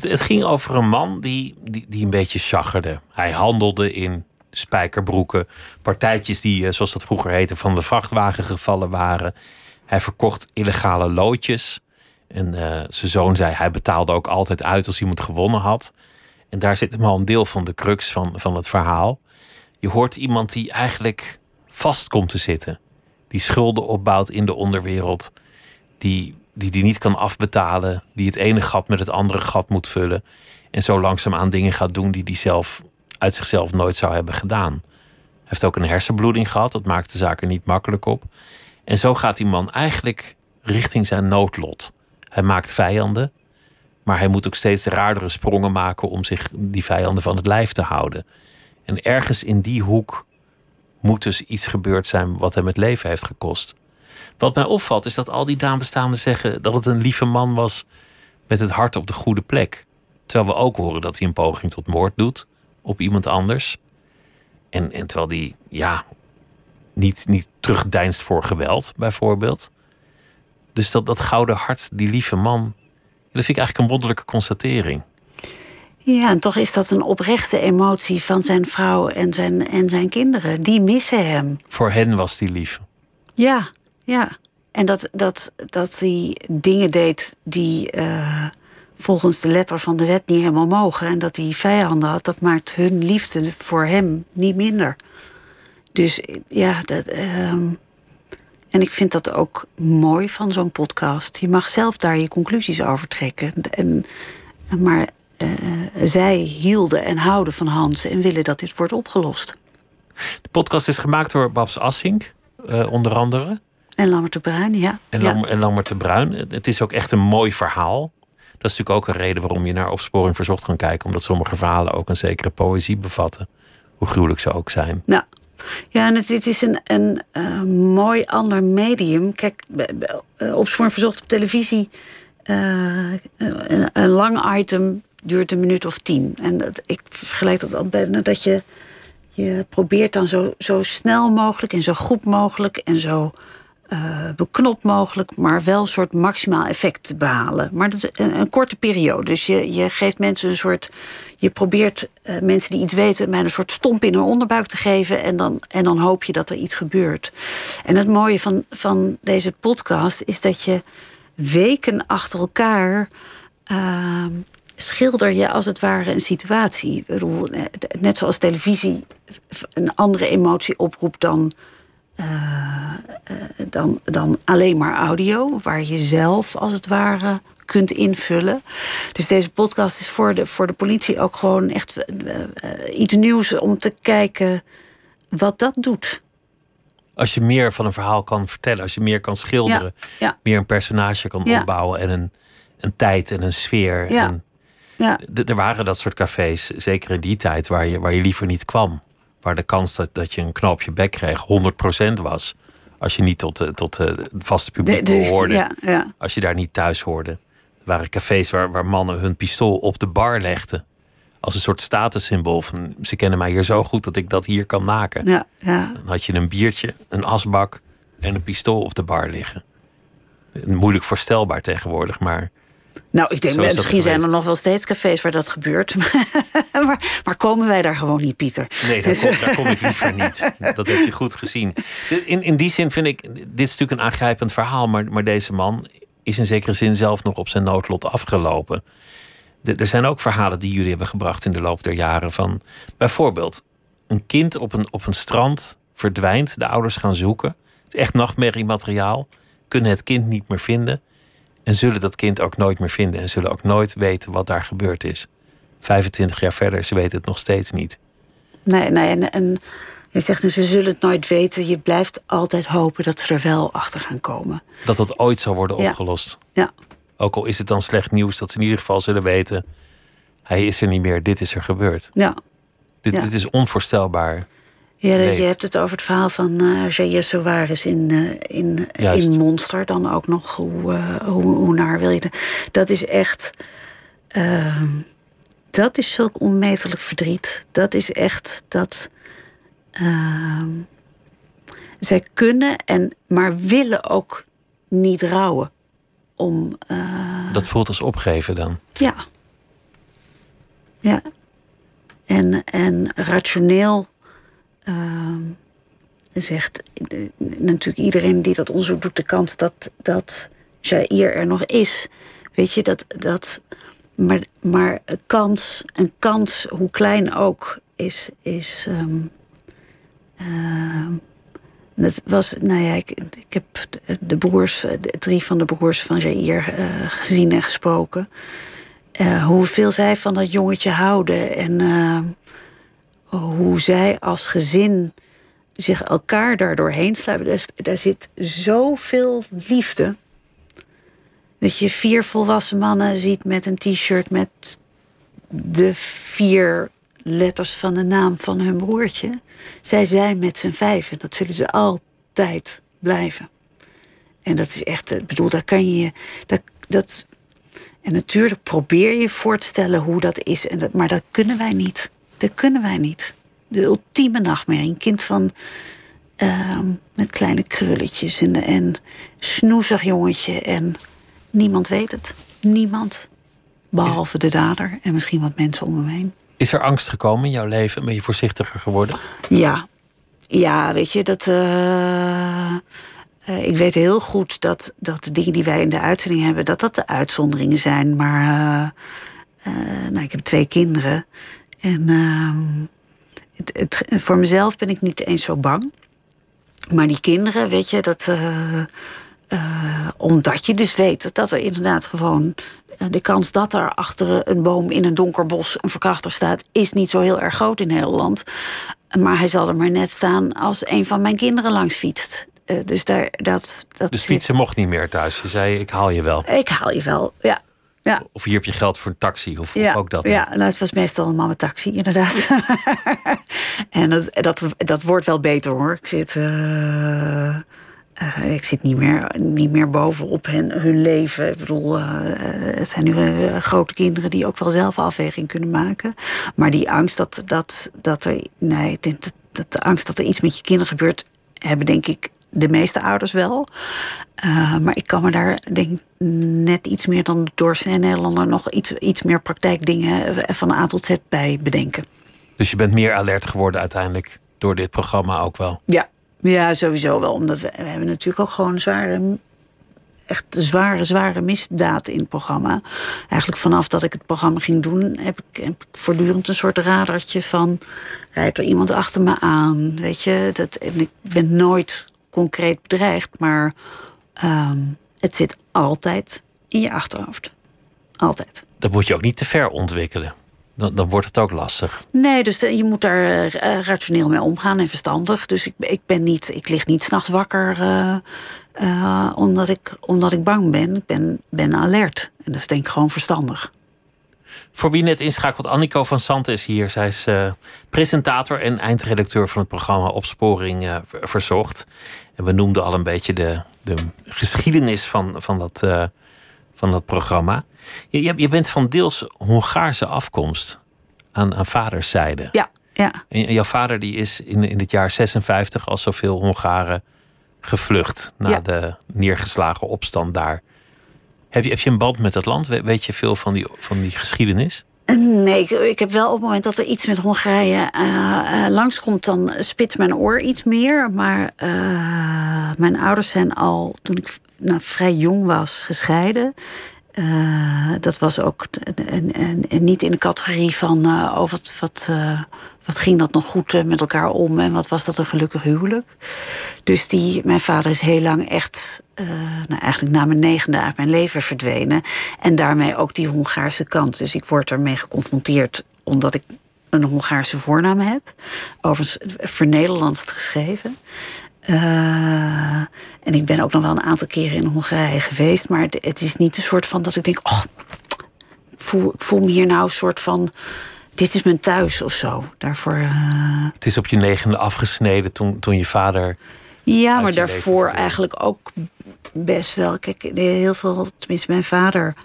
[SPEAKER 4] Het, ging over een man die, die, die een beetje chaggerde. Hij handelde in spijkerbroeken, partijtjes die, eh, zoals dat vroeger heette, van de vrachtwagen gevallen waren. Hij verkocht illegale loodjes. En eh, zijn zoon zei, hij betaalde ook altijd uit als iemand gewonnen had. En daar zit hem al een deel van de crux van, van het verhaal. Je hoort iemand die eigenlijk vast komt te zitten. Die schulden opbouwt in de onderwereld. Die, die die niet kan afbetalen. Die het ene gat met het andere gat moet vullen. En zo langzaamaan dingen gaat doen die hij zelf uit zichzelf nooit zou hebben gedaan. Hij heeft ook een hersenbloeding gehad. Dat maakt de zaak er niet makkelijk op. En zo gaat die man eigenlijk richting zijn noodlot. Hij maakt vijanden. Maar hij moet ook steeds raardere sprongen maken om zich die vijanden van het lijf te houden. En ergens in die hoek moet dus iets gebeurd zijn wat hem het leven heeft gekost. Wat mij opvalt is dat al die nabestaanden zeggen dat het een lieve man was met het hart op de goede plek. Terwijl we ook horen dat hij een poging tot moord doet op iemand anders. En, en terwijl die ja, niet, niet terugdeinst voor geweld, bijvoorbeeld. Dus dat, dat gouden hart, die lieve man, dat vind ik eigenlijk een wonderlijke constatering.
[SPEAKER 5] Ja, en toch is dat een oprechte emotie van zijn vrouw en zijn, en zijn kinderen. Die missen hem.
[SPEAKER 4] Voor hen was die lief.
[SPEAKER 5] Ja, ja. En dat, dat, dat hij dingen deed die eh, volgens de letter van de wet niet helemaal mogen. En dat hij vijanden had, dat maakt hun liefde voor hem niet minder. Dus ja, dat, ehm, en ik vind dat ook mooi van zo'n podcast. Je mag zelf daar je conclusies over trekken. En, maar eh, zij hielden en houden van Hans en willen dat dit wordt opgelost.
[SPEAKER 4] De podcast is gemaakt door Babs Assink, eh, onder andere.
[SPEAKER 5] En Lammert de Bruin, ja.
[SPEAKER 4] En,
[SPEAKER 5] ja.
[SPEAKER 4] Lam, en Lammert de Bruin. Het- is ook echt een mooi verhaal. Dat is natuurlijk ook een reden waarom je naar Opsporing Verzocht kan kijken. Omdat sommige verhalen ook een zekere poëzie bevatten. Hoe gruwelijk ze ook zijn.
[SPEAKER 5] Nou, ja, en het, het is een, een eh, mooi ander medium. Kijk, eh, Opsporing Verzocht op televisie... eh, een, een lang item duurt een minuut of tien. En dat, ik vergelijk dat al bijna dat je... Je probeert dan zo, zo snel mogelijk en zo goed mogelijk... en zo eh, beknopt mogelijk, maar wel een soort maximaal effect te behalen. Maar dat is een, korte periode. Dus je, je geeft mensen een soort. Je probeert eh, mensen die iets weten, met een soort stomp in hun onderbuik te geven. En dan, en dan hoop je dat er iets gebeurt. En het mooie van, van deze podcast is dat je weken achter elkaar. eh, schilder je als het ware een situatie. Bedoel, net zoals televisie een andere emotie oproept dan eh, dan, dan alleen maar audio, waar je zelf als het ware kunt invullen. Dus deze podcast is voor de, voor de politie ook gewoon echt iets nieuws om te kijken wat dat doet.
[SPEAKER 4] Als je meer van een verhaal kan vertellen, als je meer kan schilderen,
[SPEAKER 5] ja,
[SPEAKER 4] meer een personage kan opbouwen en een, een tijd en een sfeer.
[SPEAKER 5] Ja.
[SPEAKER 4] En
[SPEAKER 5] ja.
[SPEAKER 4] er waren dat soort cafés, zeker in die tijd, waar je, waar je liever niet kwam. Waar de kans dat, dat je een je bek kreeg 100% was. Als je niet tot, uh, tot uh, het vaste publiek behoorde.
[SPEAKER 5] Ja, ja.
[SPEAKER 4] Als je daar niet thuis hoorde. Er waren cafés waar, waar mannen hun pistool op de bar legden. Als een soort statussymbool van ze kennen mij hier zo goed dat ik dat hier kan maken.
[SPEAKER 5] Ja, ja.
[SPEAKER 4] Dan had je een biertje, een asbak en een pistool op de bar liggen. Moeilijk voorstelbaar tegenwoordig, maar
[SPEAKER 5] nou, ik denk, misschien zijn er nog wel steeds cafés waar dat gebeurt. maar, maar, komen wij daar gewoon niet, Pieter?
[SPEAKER 4] Nee, daar, kom, daar kom ik liever niet. Dat heb je goed gezien. In, in die zin vind ik, dit is natuurlijk een aangrijpend verhaal, maar, maar deze man is in zekere zin zelf nog op zijn noodlot afgelopen. er zijn ook verhalen die jullie hebben gebracht in de loop der jaren. Van bijvoorbeeld, een kind op een, op een strand verdwijnt, de ouders gaan zoeken. Het is echt nachtmerriemateriaal, kunnen het kind niet meer vinden. En zullen dat kind ook nooit meer vinden en zullen ook nooit weten wat daar gebeurd is. 25 jaar verder, ze weten het nog steeds niet.
[SPEAKER 5] Nee, nee en, en je zegt nu, ze zullen het nooit weten. Je blijft altijd hopen dat ze er wel achter gaan komen.
[SPEAKER 4] Dat dat ooit zal worden opgelost.
[SPEAKER 5] Ja.
[SPEAKER 4] Ook al is het dan slecht nieuws, dat ze in ieder geval zullen weten... hij is er niet meer, dit is er gebeurd.
[SPEAKER 5] Ja.
[SPEAKER 4] Dit,
[SPEAKER 5] ja.
[SPEAKER 4] dit is onvoorstelbaar.
[SPEAKER 5] Ja, je hebt het over het verhaal van uh, Jair Soares in, uh, in, in Monster. Dan ook nog, hoe, uh, hoe, hoe, naar wil je de, Dat is echt... Uh, dat is zulk onmetelijk verdriet. Dat is echt dat... ehm, zij kunnen en maar willen ook niet rouwen. Om, eh,
[SPEAKER 4] dat voelt als opgeven dan?
[SPEAKER 5] Ja. Ja. En, en rationeel uh, zegt natuurlijk iedereen die dat onderzoek doet de kans dat, dat Jair er nog is. Weet je, dat. dat maar, maar een kans, een kans, hoe klein ook, is. is um, dat was, nou ja, ik, ik heb de broers, drie van de broers van Jair uh, gezien en gesproken. Uh, hoeveel zij van dat jongetje houden en hoe zij als gezin zich elkaar daardoor heen sluiten. Daar, zit zoveel liefde. Dat je vier volwassen mannen ziet met een t-shirt met de vier letters van de naam van hun broertje. Zij zijn met z'n vijven. Dat zullen ze altijd blijven. En dat is echt, ik bedoel, daar kan je. Dat, en natuurlijk probeer je voor te stellen hoe dat is. En maar dat kunnen wij niet. Dat kunnen wij niet. De ultieme nachtmerrie. Een kind van. Uh, met kleine krulletjes en, en snoezig jongetje. En niemand weet het. Niemand. Behalve de dader en misschien wat mensen om hem heen.
[SPEAKER 4] Is er angst gekomen in jouw leven? Ben je voorzichtiger geworden?
[SPEAKER 5] Ja. Ja, weet je, dat. Uh, uh, ik weet heel goed dat, dat de dingen die wij in de uitzending hebben, dat dat de uitzonderingen zijn. Maar uh, nou, ik heb twee kinderen. En ehm, het, het, voor mezelf ben ik niet eens zo bang. Maar die kinderen, weet je, dat. Uh, omdat je dus weet dat er inderdaad gewoon. De kans dat er achter een boom in een donker bos een verkrachter staat, is niet zo heel erg groot in Nederland. Maar hij zal er maar net staan als een van mijn kinderen langs fietst. Uh, dus daar, dat, dat
[SPEAKER 4] dus fietsen mocht niet meer thuis. Je zei: Ik haal je wel.
[SPEAKER 5] Ik haal je wel, ja. Ja.
[SPEAKER 4] Of hier heb je geld voor een taxi, of,
[SPEAKER 5] ja,
[SPEAKER 4] of ook dat.
[SPEAKER 5] Ja, nou, het was meestal een mama taxi, inderdaad. en dat, dat, dat wordt wel beter hoor. Ik zit. Uh, uh, ik zit niet meer, niet meer bovenop hen, hun leven. Ik bedoel, uh, het zijn nu grote kinderen die ook wel zelf afweging kunnen maken. Maar die angst dat, dat, dat er. Nee, dat, dat de angst dat er iets met je kinderen gebeurt, hebben denk ik de meeste ouders wel. Uh, maar ik kan me daar denk net iets meer dan de doorsnee Nederlander nog iets, iets meer praktijkdingen van A tot Z bij bedenken.
[SPEAKER 4] Dus je bent meer alert geworden uiteindelijk door dit programma ook wel?
[SPEAKER 5] Ja, ja, sowieso wel. Omdat we, we hebben natuurlijk ook gewoon zware echt zware, zware misdaad in het programma. Eigenlijk vanaf dat ik het programma ging doen, heb ik, heb ik voortdurend een soort radartje van rijdt er iemand achter me aan. Weet je, dat, en ik ben nooit concreet bedreigd, maar ehm, het zit altijd in je achterhoofd. Altijd.
[SPEAKER 4] Dat moet je ook niet te ver ontwikkelen. Dan, dan wordt het ook lastig.
[SPEAKER 5] Nee, dus je moet daar uh, rationeel mee omgaan en verstandig. Dus ik, ik ben niet, ik lig niet s'nachts wakker uh, uh, omdat, ik, omdat ik bang ben. Ik ben, ben alert. En dat is denk ik gewoon verstandig.
[SPEAKER 4] Voor wie net inschakelt, Annico van Sant is hier. Zij is presentator en eindredacteur van het programma Opsporing Verzocht. En we noemden al een beetje de, de geschiedenis van, van, dat, van dat programma. Je, je bent van deels Hongaarse afkomst aan, aan vaderszijde.
[SPEAKER 5] Ja, ja.
[SPEAKER 4] En jouw vader die is in, in het jaar 56 als zoveel Hongaren gevlucht na de neergeslagen opstand daar. Heb je, heb je een band met dat land? Weet je veel van die, van die geschiedenis?
[SPEAKER 5] Nee, ik, heb wel op het moment dat er iets met Hongarije uh, uh, langskomt, dan spit mijn oor iets meer. Maar mijn ouders zijn al, toen ik nou, vrij jong was, gescheiden. Uh, dat was ook en, en, en, niet in de categorie van uh, oh, wat, wat, uh, wat ging dat nog goed met elkaar om en wat was dat een gelukkig huwelijk. Dus die, mijn vader is heel lang echt, nou, eigenlijk na mijn negende uit mijn leven verdwenen. En daarmee ook die Hongaarse kant. Dus ik word ermee geconfronteerd omdat ik een Hongaarse voornaam heb. Overigens vernederlandst geschreven. Uh, en ik ben ook nog wel een aantal keren in Hongarije geweest. Maar het, is niet een soort van dat ik denk... Oh, ik voel, ik voel me hier nou een soort van... Dit is mijn thuis of zo. Daarvoor, uh...
[SPEAKER 4] Het is op je negende afgesneden toen, toen je vader...
[SPEAKER 5] Ja, maar daarvoor eigenlijk ook best wel. Kijk, heel veel... Tenminste, mijn vader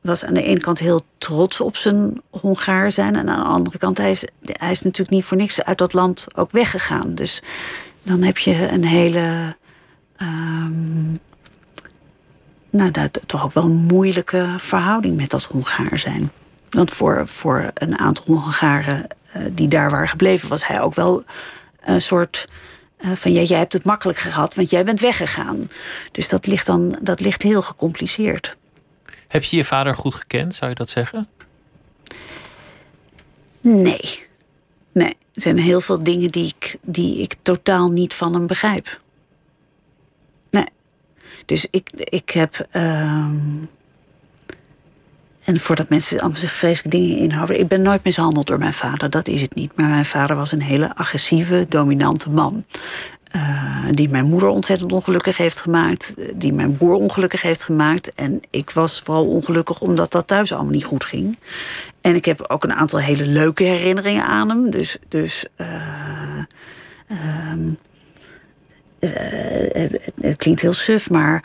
[SPEAKER 5] was aan de ene kant heel trots op zijn Hongaar zijn. En aan de andere kant, hij is, hij is natuurlijk niet voor niks uit dat land ook weggegaan. Dus dan heb je een hele. Um, nou, dat, toch ook wel een moeilijke verhouding met dat Hongaar zijn. Want voor, voor een aantal Hongaren uh, die daar waren gebleven, was hij ook wel een soort. Uh, van ja, jij hebt het makkelijk gehad, want jij bent weggegaan. Dus dat ligt dan dat ligt heel gecompliceerd.
[SPEAKER 4] Heb je je vader goed gekend, zou je dat zeggen?
[SPEAKER 5] Nee. Nee, er zijn heel veel dingen die ik, die ik totaal niet van hem begrijp. Nee. Dus ik, ik heb. Uh, en voordat mensen allemaal zich vreselijke dingen inhouden. Ik ben nooit mishandeld door mijn vader, dat is het niet. Maar mijn vader was een hele agressieve, dominante man. Uh, die mijn moeder ontzettend ongelukkig heeft gemaakt. Die mijn broer ongelukkig heeft gemaakt. En ik was vooral ongelukkig omdat dat thuis allemaal niet goed ging. En ik heb ook een aantal hele leuke herinneringen aan hem. Dus. dus uh, het klinkt heel suf, maar.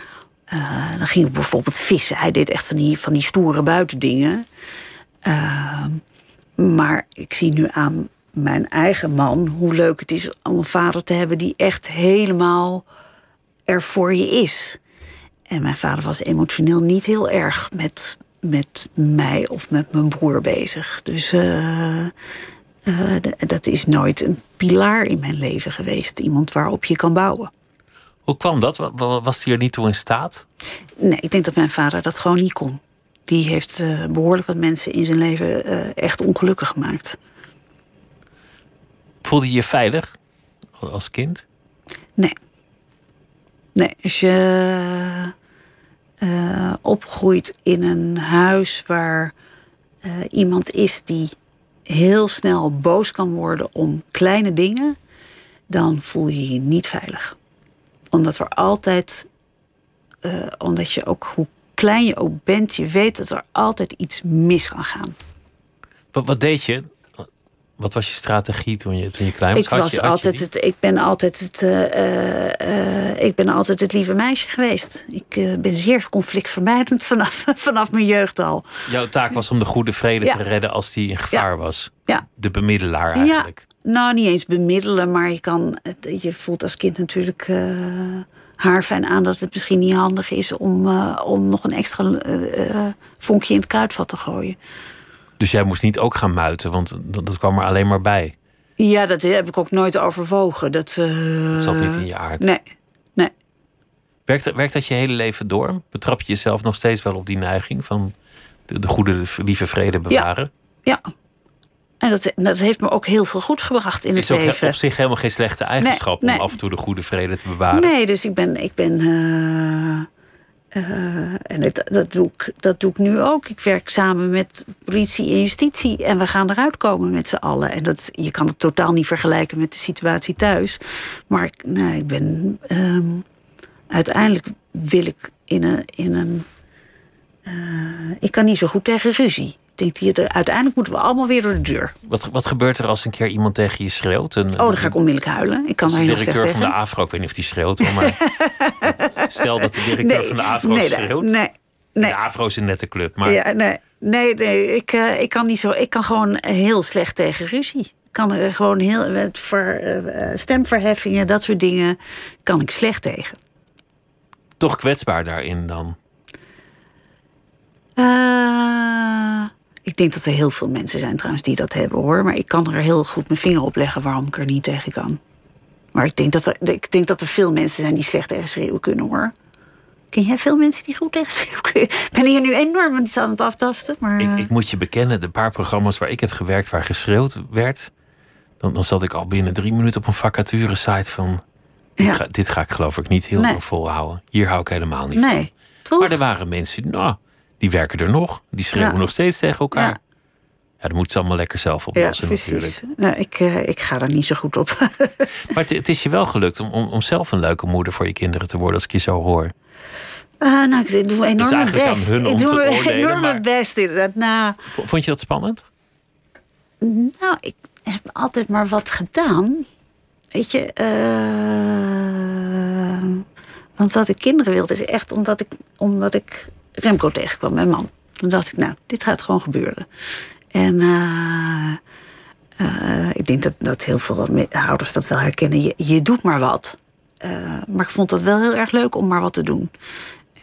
[SPEAKER 5] dan ging ik bijvoorbeeld vissen. Hij deed echt van die, van die stoere buitendingen. maar ik zie nu aan mijn eigen man hoe leuk het is om een vader te hebben die echt helemaal er voor je is. En mijn vader was emotioneel niet heel erg met, met mij of met mijn broer bezig. Dus uh, uh, dat is nooit een pilaar in mijn leven geweest. Iemand waarop je kan bouwen.
[SPEAKER 4] Hoe kwam dat? Was hij er niet toe in staat?
[SPEAKER 5] Nee, ik denk dat mijn vader dat gewoon niet kon. Die heeft uh, behoorlijk wat mensen in zijn leven echt ongelukkig gemaakt.
[SPEAKER 4] Voelde je je veilig als kind?
[SPEAKER 5] Nee. Nee, als je uh, opgroeit in een huis waar uh, iemand is die heel snel boos kan worden om kleine dingen, dan voel je je niet veilig. Omdat er altijd, uh, omdat je ook hoe klein je ook bent, je weet dat er altijd iets mis kan gaan.
[SPEAKER 4] Wat deed je wat was je strategie toen je, toen je klein was?
[SPEAKER 5] Ik, was altijd het, ik, ben altijd het, uh, uh, ik ben altijd het lieve meisje geweest. Ik uh, ben zeer conflictvermijdend vanaf, vanaf mijn jeugd al.
[SPEAKER 4] Jouw taak was om de goede vrede ja. te redden als die in gevaar
[SPEAKER 5] ja.
[SPEAKER 4] was.
[SPEAKER 5] Ja.
[SPEAKER 4] De bemiddelaar eigenlijk.
[SPEAKER 5] Ja. Nou, niet eens bemiddelen, maar je, kan, je voelt als kind natuurlijk haar fijn aan dat het misschien niet handig is om, om nog een extra vonkje in het kruidvat te gooien.
[SPEAKER 4] Dus jij moest niet ook gaan muiten, want dat, dat kwam er alleen maar bij.
[SPEAKER 5] Ja, dat heb ik ook nooit overwogen. Dat, uh...
[SPEAKER 4] dat zat niet in je aard.
[SPEAKER 5] Nee, nee.
[SPEAKER 4] Werkt, werkt dat je hele leven door? Betrap je jezelf nog steeds wel op die neiging van de, de goede, lieve vrede bewaren?
[SPEAKER 5] Ja. En dat, dat heeft me ook heel veel goeds gebracht in
[SPEAKER 4] Is
[SPEAKER 5] het leven.
[SPEAKER 4] op zich helemaal geen slechte eigenschap
[SPEAKER 5] nee.
[SPEAKER 4] om af en toe de goede vrede te bewaren.
[SPEAKER 5] Nee, dus ik ben. Ik ben eh, eh, en dat, doe ik, dat doe ik nu ook. Ik werk samen met politie en justitie. En we gaan eruit komen met z'n allen. En dat, je kan het totaal niet vergelijken met de situatie thuis. Maar ik, nee, ik ben. ehm, uiteindelijk wil ik in een. In een eh, ik kan niet zo goed tegen ruzie. Ik denk, die, uiteindelijk moeten we allemaal weer door de deur.
[SPEAKER 4] Wat, wat gebeurt er als een keer iemand tegen je schreeuwt? Een,
[SPEAKER 5] Oh, dan ga ik onmiddellijk huilen. Ik kan
[SPEAKER 4] de directeur van de AFRO, ik weet niet of die schreeuwt, maar stel dat de directeur van de AFRO
[SPEAKER 5] nee,
[SPEAKER 4] schreeuwt.
[SPEAKER 5] Nee, nee.
[SPEAKER 4] De AFRO is een nette club, maar
[SPEAKER 5] Ja, nee, nee, nee ik, eh, ik kan niet zo. Ik kan gewoon heel slecht tegen ruzie. Ik kan er gewoon heel met ver, eh, stemverheffingen, dat soort dingen, kan ik slecht tegen.
[SPEAKER 4] toch kwetsbaar daarin dan.
[SPEAKER 5] Ik denk dat er heel veel mensen zijn trouwens die dat hebben hoor, maar ik kan er heel goed mijn vinger op leggen waarom ik er niet tegen kan. Maar ik denk dat er, ik denk dat er veel mensen zijn die slecht tegen schreeuwen kunnen hoor. Ken jij veel mensen die goed tegen schreeuwen kunnen? Ik ben hier nu enorm iets aan het aftasten, maar.
[SPEAKER 4] Ik,
[SPEAKER 5] eh,
[SPEAKER 4] ik moet je bekennen, de paar programma's waar ik heb gewerkt waar geschreeuwd werd, dan, dan zat ik al binnen drie minuten op een vacature site van. Dit,
[SPEAKER 5] Ja.
[SPEAKER 4] ga, dit ga ik geloof ik niet heel
[SPEAKER 5] Nee.
[SPEAKER 4] lang volhouden. Hier hou ik helemaal niet van.
[SPEAKER 5] nee, toch?
[SPEAKER 4] Maar er waren mensen, nou, die werken er nog. Die schreeuwen
[SPEAKER 5] Ja.
[SPEAKER 4] nog steeds tegen elkaar.
[SPEAKER 5] Ja.
[SPEAKER 4] Ja, dat moeten ze allemaal lekker zelf
[SPEAKER 5] Ja,
[SPEAKER 4] oplossen
[SPEAKER 5] precies.
[SPEAKER 4] natuurlijk.
[SPEAKER 5] Nou, ik, eh, ik ga er niet zo goed op.
[SPEAKER 4] Maar het, het is je wel gelukt om, om, om zelf een leuke moeder voor je kinderen te worden, als ik je zo hoor.
[SPEAKER 5] Ah, nou, ik doe enorm mijn best. ik
[SPEAKER 4] te
[SPEAKER 5] doe
[SPEAKER 4] oordelen,
[SPEAKER 5] enorm mijn best inderdaad. Nou,
[SPEAKER 4] Vond je dat spannend?
[SPEAKER 5] nou, ik heb altijd maar wat gedaan. Weet je, eh, want dat ik kinderen wilde is echt omdat ik, omdat ik Remco tegenkwam, mijn man. Toen dacht ik, nou, dit gaat gewoon gebeuren. En eh, eh, ik denk dat, dat heel veel ouders dat wel herkennen. Je, je doet maar wat. Eh, maar ik vond dat wel heel erg leuk om maar wat te doen.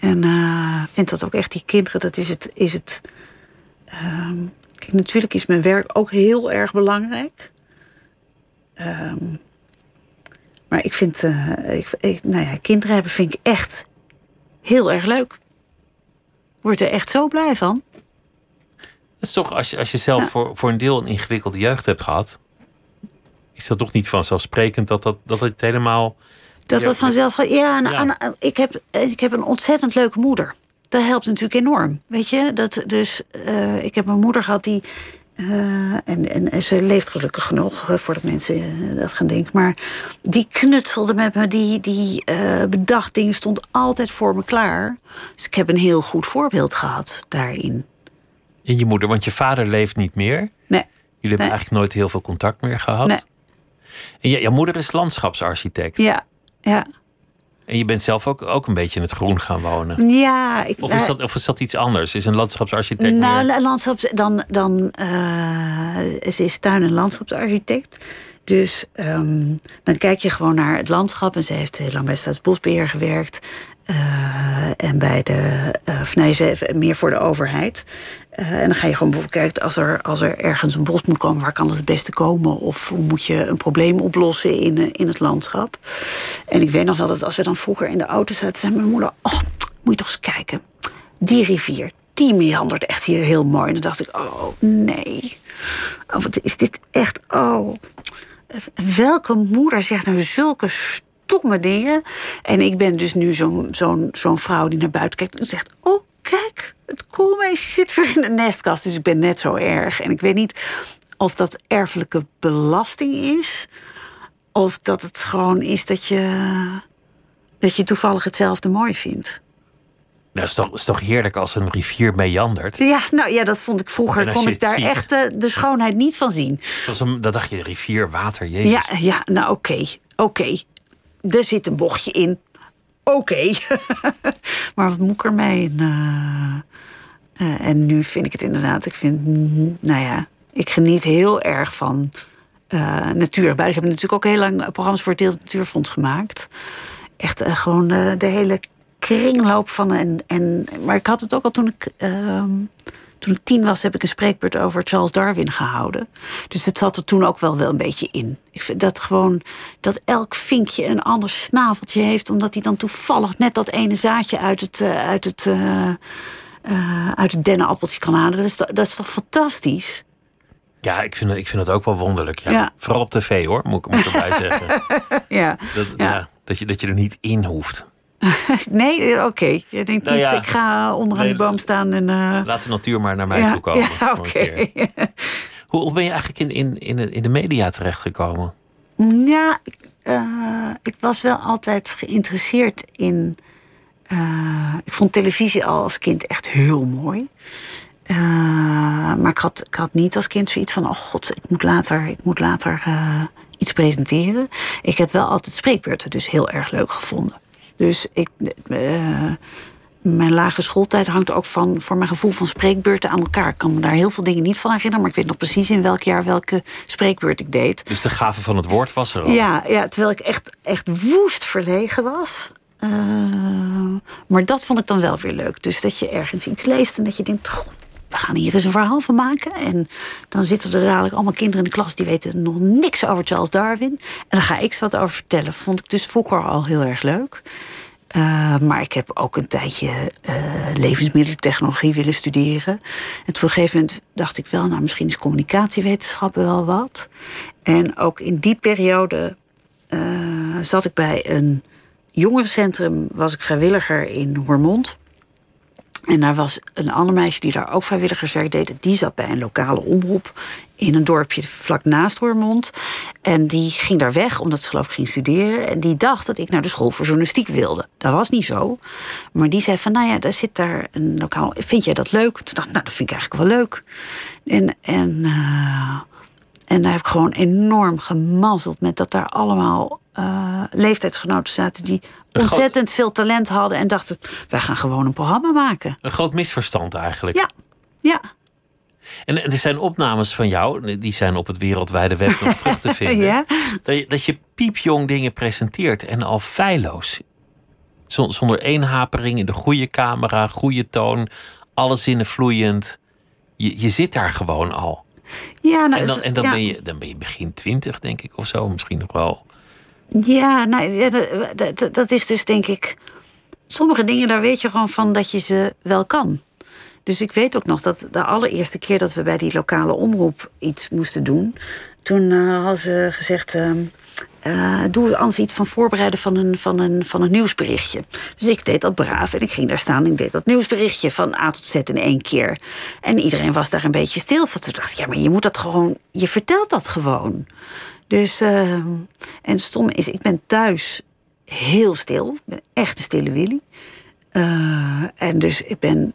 [SPEAKER 5] En eh, vind dat ook echt die kinderen, dat is het. Is het ehm, kijk, natuurlijk is mijn werk ook heel erg belangrijk. Ehm, maar ik vind, ik, ik- nou ja, kinderen hebben vind ik echt heel erg leuk. Word er echt zo blij van.
[SPEAKER 4] Het is toch, als je, als je zelf
[SPEAKER 5] Ja.
[SPEAKER 4] voor, voor een deel een ingewikkelde jeugd hebt gehad, is dat toch niet vanzelfsprekend dat, dat, dat het helemaal.
[SPEAKER 5] Dat dat vanzelf gaat. Ja, en
[SPEAKER 4] Ja.
[SPEAKER 5] aan- ik, heb, ik heb een ontzettend leuke moeder. Dat helpt natuurlijk enorm. Weet je, dat, dus eh, ik heb een moeder gehad die. Eh, en, en, en ze leeft gelukkig genoeg, eh, voordat mensen eh, dat gaan denken. Maar die knutselde met me, die, die bedacht dingen, stond altijd voor me klaar. Dus ik heb een heel goed voorbeeld gehad daarin.
[SPEAKER 4] In je moeder, want je vader leeft niet meer. Jullie
[SPEAKER 5] Nee,
[SPEAKER 4] hebben
[SPEAKER 5] Nee.
[SPEAKER 4] eigenlijk nooit heel veel contact meer gehad.
[SPEAKER 5] Nee.
[SPEAKER 4] En je, jouw moeder is landschapsarchitect.
[SPEAKER 5] ja, ja.
[SPEAKER 4] En je bent zelf ook, ook een beetje in het groen gaan wonen.
[SPEAKER 5] Ja, ik,
[SPEAKER 4] Of is, dat, of is dat iets anders? Is een landschapsarchitect
[SPEAKER 5] Nou,
[SPEAKER 4] meer...
[SPEAKER 5] landschaps, dan, dan, eh, ze is tuin- en landschapsarchitect. Dus ehm, dan kijk je gewoon naar het landschap. En ze heeft heel lang bij Staatsbosbeheer gewerkt. eh, en bij de, of nee, ze heeft meer voor de overheid. Eh, en dan ga je gewoon bijvoorbeeld kijken, als er, als er ergens een bos moet komen, waar kan het het beste komen? Of hoe moet je een probleem oplossen in, eh, in het landschap? En ik weet nog wel dat als we dan vroeger in de auto zaten, zei mijn moeder: Oh, moet je toch eens kijken. Die rivier, die meandert echt hier heel mooi. En dan dacht ik: Oh nee. Oh, wat is dit echt? Oh. Welke moeder zegt nou zulke stomme dingen? En ik ben dus nu zo'n zo'n zo'n vrouw die naar buiten kijkt en zegt: Oh, kijk, het koolmeisje zit weer in de nestkast. Dus ik ben net zo erg. En ik weet niet of dat erfelijke belasting is. Of dat het gewoon is dat je, dat je toevallig hetzelfde mooi vindt.
[SPEAKER 4] Nou, is, toch, is toch heerlijk als een rivier meandert?
[SPEAKER 5] Ja, nou ja, dat vond ik vroeger. Kon ik daar
[SPEAKER 4] ziet-
[SPEAKER 5] echt eh, de schoonheid niet van zien.
[SPEAKER 4] Dat, een, dat dacht je, rivier, water, jezus.
[SPEAKER 5] Ja, ja, nou oké. Oké. Er zit een bochtje in. Oké. maar wat moet ik ermee? En, eh, eh, en nu vind ik het inderdaad. Ik vind, nou ja, ik geniet heel erg van eh natuur. Ik heb natuurlijk ook heel lang programma's voor het Deel Natuurfonds gemaakt. Echt gewoon de hele kringloop van. En, en, maar ik had het ook al toen ik, ehm, toen ik tien was, heb ik een spreekbeurt over Charles Darwin gehouden. Dus het zat er toen ook wel, wel een beetje in. Ik vind dat gewoon dat elk vinkje een ander snaveltje heeft, omdat hij dan toevallig net dat ene zaadje uit het, uh, uit het, uh, uh, uit het dennenappeltje kan halen. Dat is, dat is toch fantastisch?
[SPEAKER 4] Ja, ik vind, ik vind het ook wel wonderlijk. Ja. ja. Vooral op tv hoor, moet, moet ik erbij zeggen.
[SPEAKER 5] ja.
[SPEAKER 4] Dat, ja. ja. dat, je, dat je er niet in hoeft.
[SPEAKER 5] nee, oké. Okay. Je denkt nou niet, ja, ik ga onderaan nee, die boom staan en... Uh...
[SPEAKER 4] Laat de natuur maar naar mij ja, toe komen.
[SPEAKER 5] Ja, oké.
[SPEAKER 4] Hoe, hoe ben je eigenlijk in, in, in, de, in de media terechtgekomen?
[SPEAKER 5] Ja, ik, uh, ik was wel altijd geïnteresseerd in... Uh, ik vond televisie al als kind echt heel mooi. maar ik had, ik had niet als kind zoiets van... oh god, ik moet later, ik moet later iets presenteren. Ik heb wel altijd spreekbeurten dus heel erg leuk gevonden. Dus ik, uh, mijn lage schooltijd hangt ook van, voor mijn gevoel van spreekbeurten aan elkaar. Ik kan me daar heel veel dingen niet van herinneren, maar ik weet nog precies in welk jaar welke spreekbeurt ik deed.
[SPEAKER 4] Dus de gave van het woord was er al?
[SPEAKER 5] Ja, ja terwijl ik echt, echt woest verlegen was. Uh, maar dat vond ik dan wel weer leuk. Dus dat je ergens iets leest en dat je denkt: we gaan hier eens een verhaal van maken. En dan zitten er dadelijk allemaal kinderen in de klas die weten nog niks over Charles Darwin. En dan ga ik eens wat over vertellen. Vond ik dus vroeger al heel erg leuk. Uh, maar ik heb ook een tijdje uh, levensmiddeltechnologie willen studeren. En op een gegeven moment dacht ik wel, nou misschien is communicatiewetenschappen wel wat. En ook in die periode uh, zat ik bij een jongerencentrum, was ik vrijwilliger in Hormond. En daar was een ander meisje die daar ook vrijwilligerswerk deed. Die zat bij een lokale omroep in een dorpje vlak naast Roermond. En die ging daar weg omdat ze geloof ik ging studeren. En die dacht dat ik naar de school voor journalistiek wilde. Dat was niet zo. Maar die zei van, nou ja, daar zit daar een lokaal... Vind jij dat leuk? Toen dacht ik, nou, dat vind ik eigenlijk wel leuk. En, en, uh, en daar heb ik gewoon enorm gemazzeld met dat daar allemaal uh, leeftijdsgenoten zaten die ontzettend veel talent hadden en dachten: wij gaan gewoon een programma maken.
[SPEAKER 4] Een groot misverstand eigenlijk.
[SPEAKER 5] Ja, ja.
[SPEAKER 4] En er zijn opnames van jou, die zijn op het wereldwijde web nog terug te vinden.
[SPEAKER 5] ja?
[SPEAKER 4] dat, je, dat je piepjong dingen presenteert en al feilloos. Zonder één hapering in de goede camera, goede toon, alle zinnen vloeiend. Je, je zit daar gewoon al.
[SPEAKER 5] Ja, nou,
[SPEAKER 4] en dan, en dan, ben je, dan ben je begin twintig, denk ik, of zo. Misschien nog wel.
[SPEAKER 5] Ja, nou, dat, is dus denk ik. Sommige dingen, daar weet je gewoon van dat je ze wel kan. Dus ik weet ook nog dat de allereerste keer dat we bij die lokale omroep iets moesten doen. Toen uh, hadden ze gezegd. Uh, uh, doe anders iets van voorbereiden van een, van, een, van een nieuwsberichtje. Dus ik deed dat braaf en ik ging daar staan en ik deed dat nieuwsberichtje van A tot Z in één keer. En iedereen was daar een beetje stil van. Toen dacht ik, ja, maar je moet dat gewoon, je vertelt dat gewoon. Dus, uh, en stom is, ik ben thuis heel stil. Ik ben echt een stille Willy. Uh, en dus ik ben,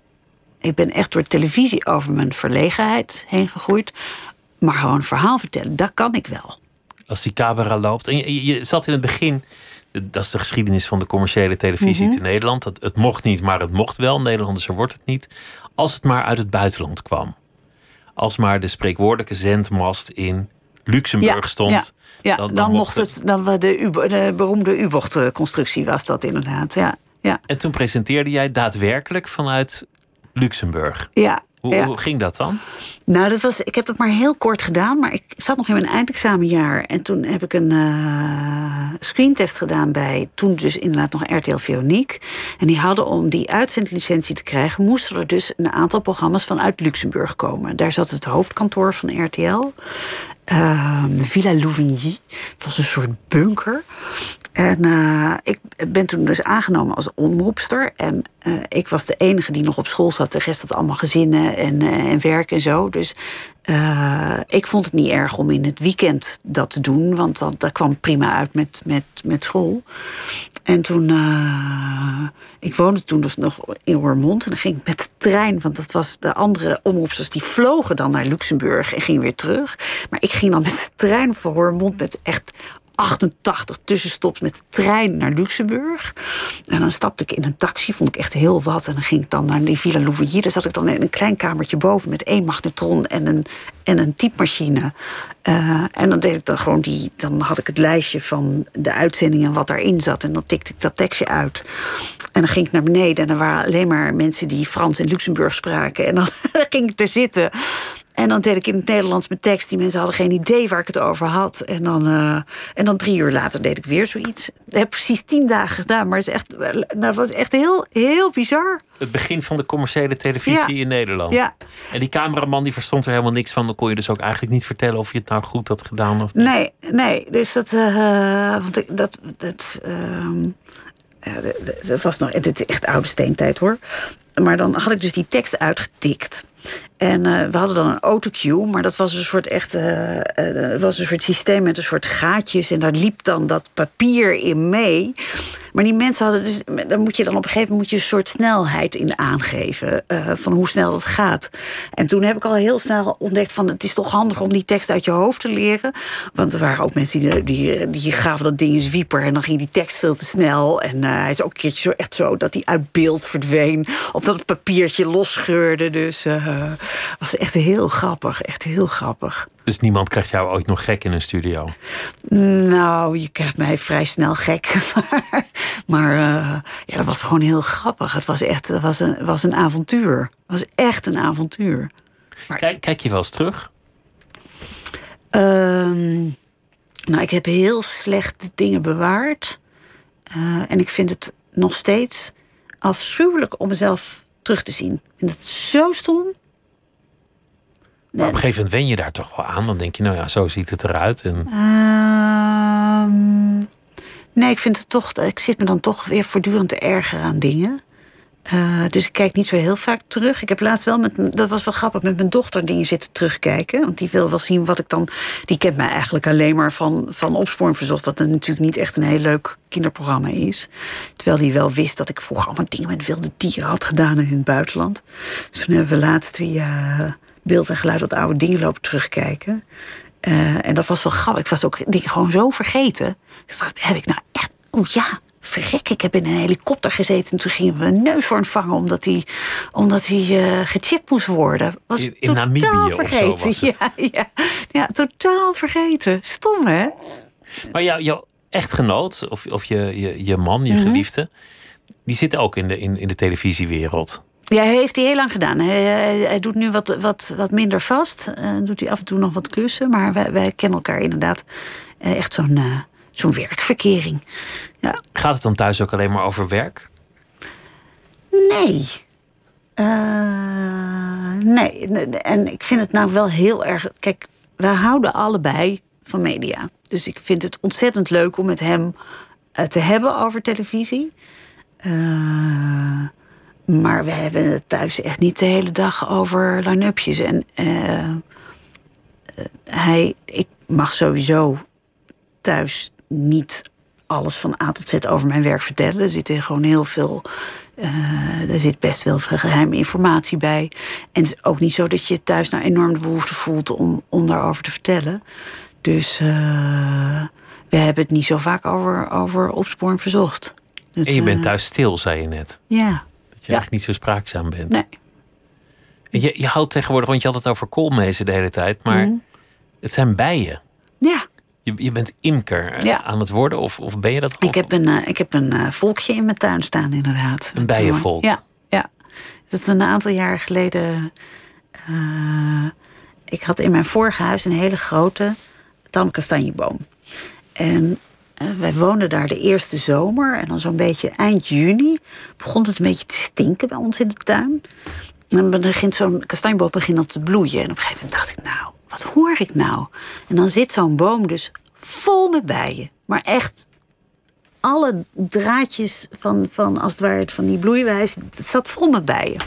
[SPEAKER 5] ik ben echt door televisie over mijn verlegenheid heen gegroeid. Maar gewoon verhaal vertellen, dat kan ik wel.
[SPEAKER 4] Als die camera loopt. En je, je zat in het begin dat is de geschiedenis van de commerciële televisie mm -hmm. in Nederland. Het, het, mocht niet, maar het mocht wel. Nederlanders wordt het niet. Als het maar uit het buitenland kwam. Als maar de spreekwoordelijke zendmast in Luxemburg stond.
[SPEAKER 5] Ja, dan, dan, dan, mocht het, dan de, de beroemde U-bochtconstructie was dat inderdaad. Ja, ja.
[SPEAKER 4] En toen presenteerde jij daadwerkelijk vanuit Luxemburg.
[SPEAKER 5] Ja.
[SPEAKER 4] Hoe,
[SPEAKER 5] ja.
[SPEAKER 4] hoe ging dat dan?
[SPEAKER 5] Nou, dat was, ik heb dat maar heel kort gedaan, maar ik zat nog in mijn eindexamenjaar. En toen heb ik een uh, screentest gedaan bij toen dus inderdaad nog RTL Veronique. En die hadden om die uitzendlicentie te krijgen, moesten er dus een aantal programma's vanuit Luxemburg komen. Daar zat het hoofdkantoor van RTL. Uh, Villa Louvigny. Het was een soort bunker. En uh, ik ben toen dus aangenomen als omroepster. En uh, ik was de enige die nog op school zat. De rest had allemaal gezinnen en, uh, en werk en zo. Dus ik vond het niet erg om in het weekend dat te doen. Want dat, kwam prima uit met, met, met school. En toen, ik woonde toen dus nog in Roermond. En dan ging ik met de trein, want dat was de andere omroepsters... die vlogen dan naar Luxemburg en gingen weer terug. Maar ik ging dan met de trein voor Roermond met echt 88 tussenstops met de trein naar Luxemburg. En dan stapte ik in een taxi, vond ik echt heel wat. En dan ging ik dan naar die Villa Louvier. Daar zat ik dan in een klein kamertje boven met één magnetron en een, en een typemachine. Uh, en dan deed ik dan gewoon die. Dan had ik het lijstje van de uitzendingen wat daarin zat. En dan tikte ik dat tekstje uit. En dan ging ik naar beneden. En er waren alleen maar mensen die Frans en Luxemburg spraken. En dan ging ik er zitten. En dan deed ik in het Nederlands mijn tekst. Die mensen hadden geen idee waar ik het over had. En dan, uh, en dan drie uur later deed ik weer zoiets. Ik heb precies tien dagen gedaan. Maar het is echt, dat was echt heel, heel bizar.
[SPEAKER 4] Het begin van de commerciële televisie in Nederland.
[SPEAKER 5] Ja.
[SPEAKER 4] En die cameraman die verstond er helemaal niks van. Dan kon je dus ook eigenlijk niet vertellen of je het nou goed had gedaan of niet.
[SPEAKER 5] Nee, nee. Dus dat... Uh, want ik, dat... dat uh, ja, dat was nog... Het is echt oude steentijd hoor. Maar dan had ik dus die tekst uitgetikt. En uh, we hadden dan een autocue, maar dat was een soort echt, uh, was een soort systeem met een soort gaatjes en daar liep dan dat papier in mee. Maar die mensen hadden dus, dan moet je dan op een gegeven moment moet je een soort snelheid in aangeven van hoe snel dat gaat. En toen heb ik al heel snel ontdekt van het is toch handig om die tekst uit je hoofd te leren, want er waren ook mensen die die, gaven dat ding eens wieper en dan ging die tekst veel te snel en hij is ook een keertje zo echt zo dat hij uit beeld verdween, of dat het papiertje losscheurde. Dus was echt heel grappig, echt heel grappig.
[SPEAKER 4] Dus niemand krijgt jou ooit nog gek in een studio?
[SPEAKER 5] Nou, je krijgt mij vrij snel gek. Maar, maar uh, ja, dat was gewoon heel grappig. Het was echt het was een, was een avontuur. Het was echt een avontuur.
[SPEAKER 4] Maar, kijk, kijk je wel eens terug?
[SPEAKER 5] Uh, nou, ik heb heel slecht dingen bewaard. Uh, en ik vind het nog steeds afschuwelijk om mezelf terug te zien. Ik vind het zo stom.
[SPEAKER 4] Maar op een gegeven moment wen je daar toch wel aan. Dan denk je, nou ja, zo ziet het eruit. En...
[SPEAKER 5] Uh, nee, ik vind het toch. Ik zit me dan toch weer voortdurend te erger aan dingen. Uh, dus ik kijk niet zo heel vaak terug. Ik heb laatst wel met. Dat was wel grappig met mijn dochter dingen zitten terugkijken. Want die wil wel zien wat ik dan. Die kent mij eigenlijk alleen maar van, van Opsporing Verzocht. Wat natuurlijk niet echt een heel leuk kinderprogramma is. Terwijl die wel wist dat ik vroeger allemaal dingen met wilde dieren had gedaan in het buitenland. Dus toen hebben we laatst via beeld en geluid wat oude dingen lopen terugkijken. Uh, en dat was wel grappig. Ik was ook dingen gewoon zo vergeten. Ik dacht, heb ik nou echt... Oeh ja, verrek, ik heb in een helikopter gezeten... en toen gingen we een neushoorn vangen... omdat hij omdat uh, gechipt moest worden. Was
[SPEAKER 4] in, in Namibië vergeten. of zo was
[SPEAKER 5] het. Ja, ja, ja, totaal vergeten. Stom, hè?
[SPEAKER 4] Maar jou, jouw echtgenoot, of, of je, je, je man, je mm -hmm. geliefde... die zit ook in de, in, in de televisiewereld.
[SPEAKER 5] Ja, hij heeft hij heel lang gedaan. Hij, hij, hij doet nu wat, wat, wat minder vast. Uh, doet hij af en toe nog wat klussen. Maar wij, wij kennen elkaar inderdaad uh, echt zo'n uh, zo'n werkverkering. Ja.
[SPEAKER 4] Gaat het dan thuis ook alleen maar over werk?
[SPEAKER 5] Nee. nee. En ik vind het nou wel heel erg. Kijk, wij houden allebei van media. Dus ik vind het ontzettend leuk om met hem te hebben over televisie. Maar we hebben het thuis echt niet de hele dag over line-upjes. En uh, hij, ik mag sowieso thuis niet alles van A tot Z over mijn werk vertellen. Er zit gewoon heel veel. Uh, er zit best wel veel geheime informatie bij. En het is ook niet zo dat je thuis nou enorm de behoefte voelt om, om daarover te vertellen. Dus uh, we hebben het niet zo vaak over, over opsporing verzocht.
[SPEAKER 4] Het, en je bent thuis stil, zei je net.
[SPEAKER 5] Ja
[SPEAKER 4] je ja. echt niet zo spraakzaam bent.
[SPEAKER 5] Nee.
[SPEAKER 4] Je, je houdt tegenwoordig, want je had het over koolmezen de hele tijd, maar mm. het zijn bijen.
[SPEAKER 5] Ja.
[SPEAKER 4] Je, je bent imker
[SPEAKER 5] ja.
[SPEAKER 4] aan het worden, of, of ben je dat?
[SPEAKER 5] Ik heb een, uh, ik heb een uh, volkje in mijn tuin staan, inderdaad.
[SPEAKER 4] Een bijenvolk?
[SPEAKER 5] Ja, ja. Dat is een aantal jaar geleden. Uh, ik had in mijn vorige huis een hele grote tamkastanjeboom. En wij woonden daar de eerste zomer. En dan zo'n beetje eind juni begon het een beetje te stinken bij ons in de tuin. En dan begint zo'n kastanjeboom begint dan te bloeien. En op een gegeven moment dacht ik, nou, wat hoor ik nou? En dan zit zo'n boom dus vol met bijen. Maar echt alle draadjes van, van als het ware van die bloeiwijs, zat vol met bijen.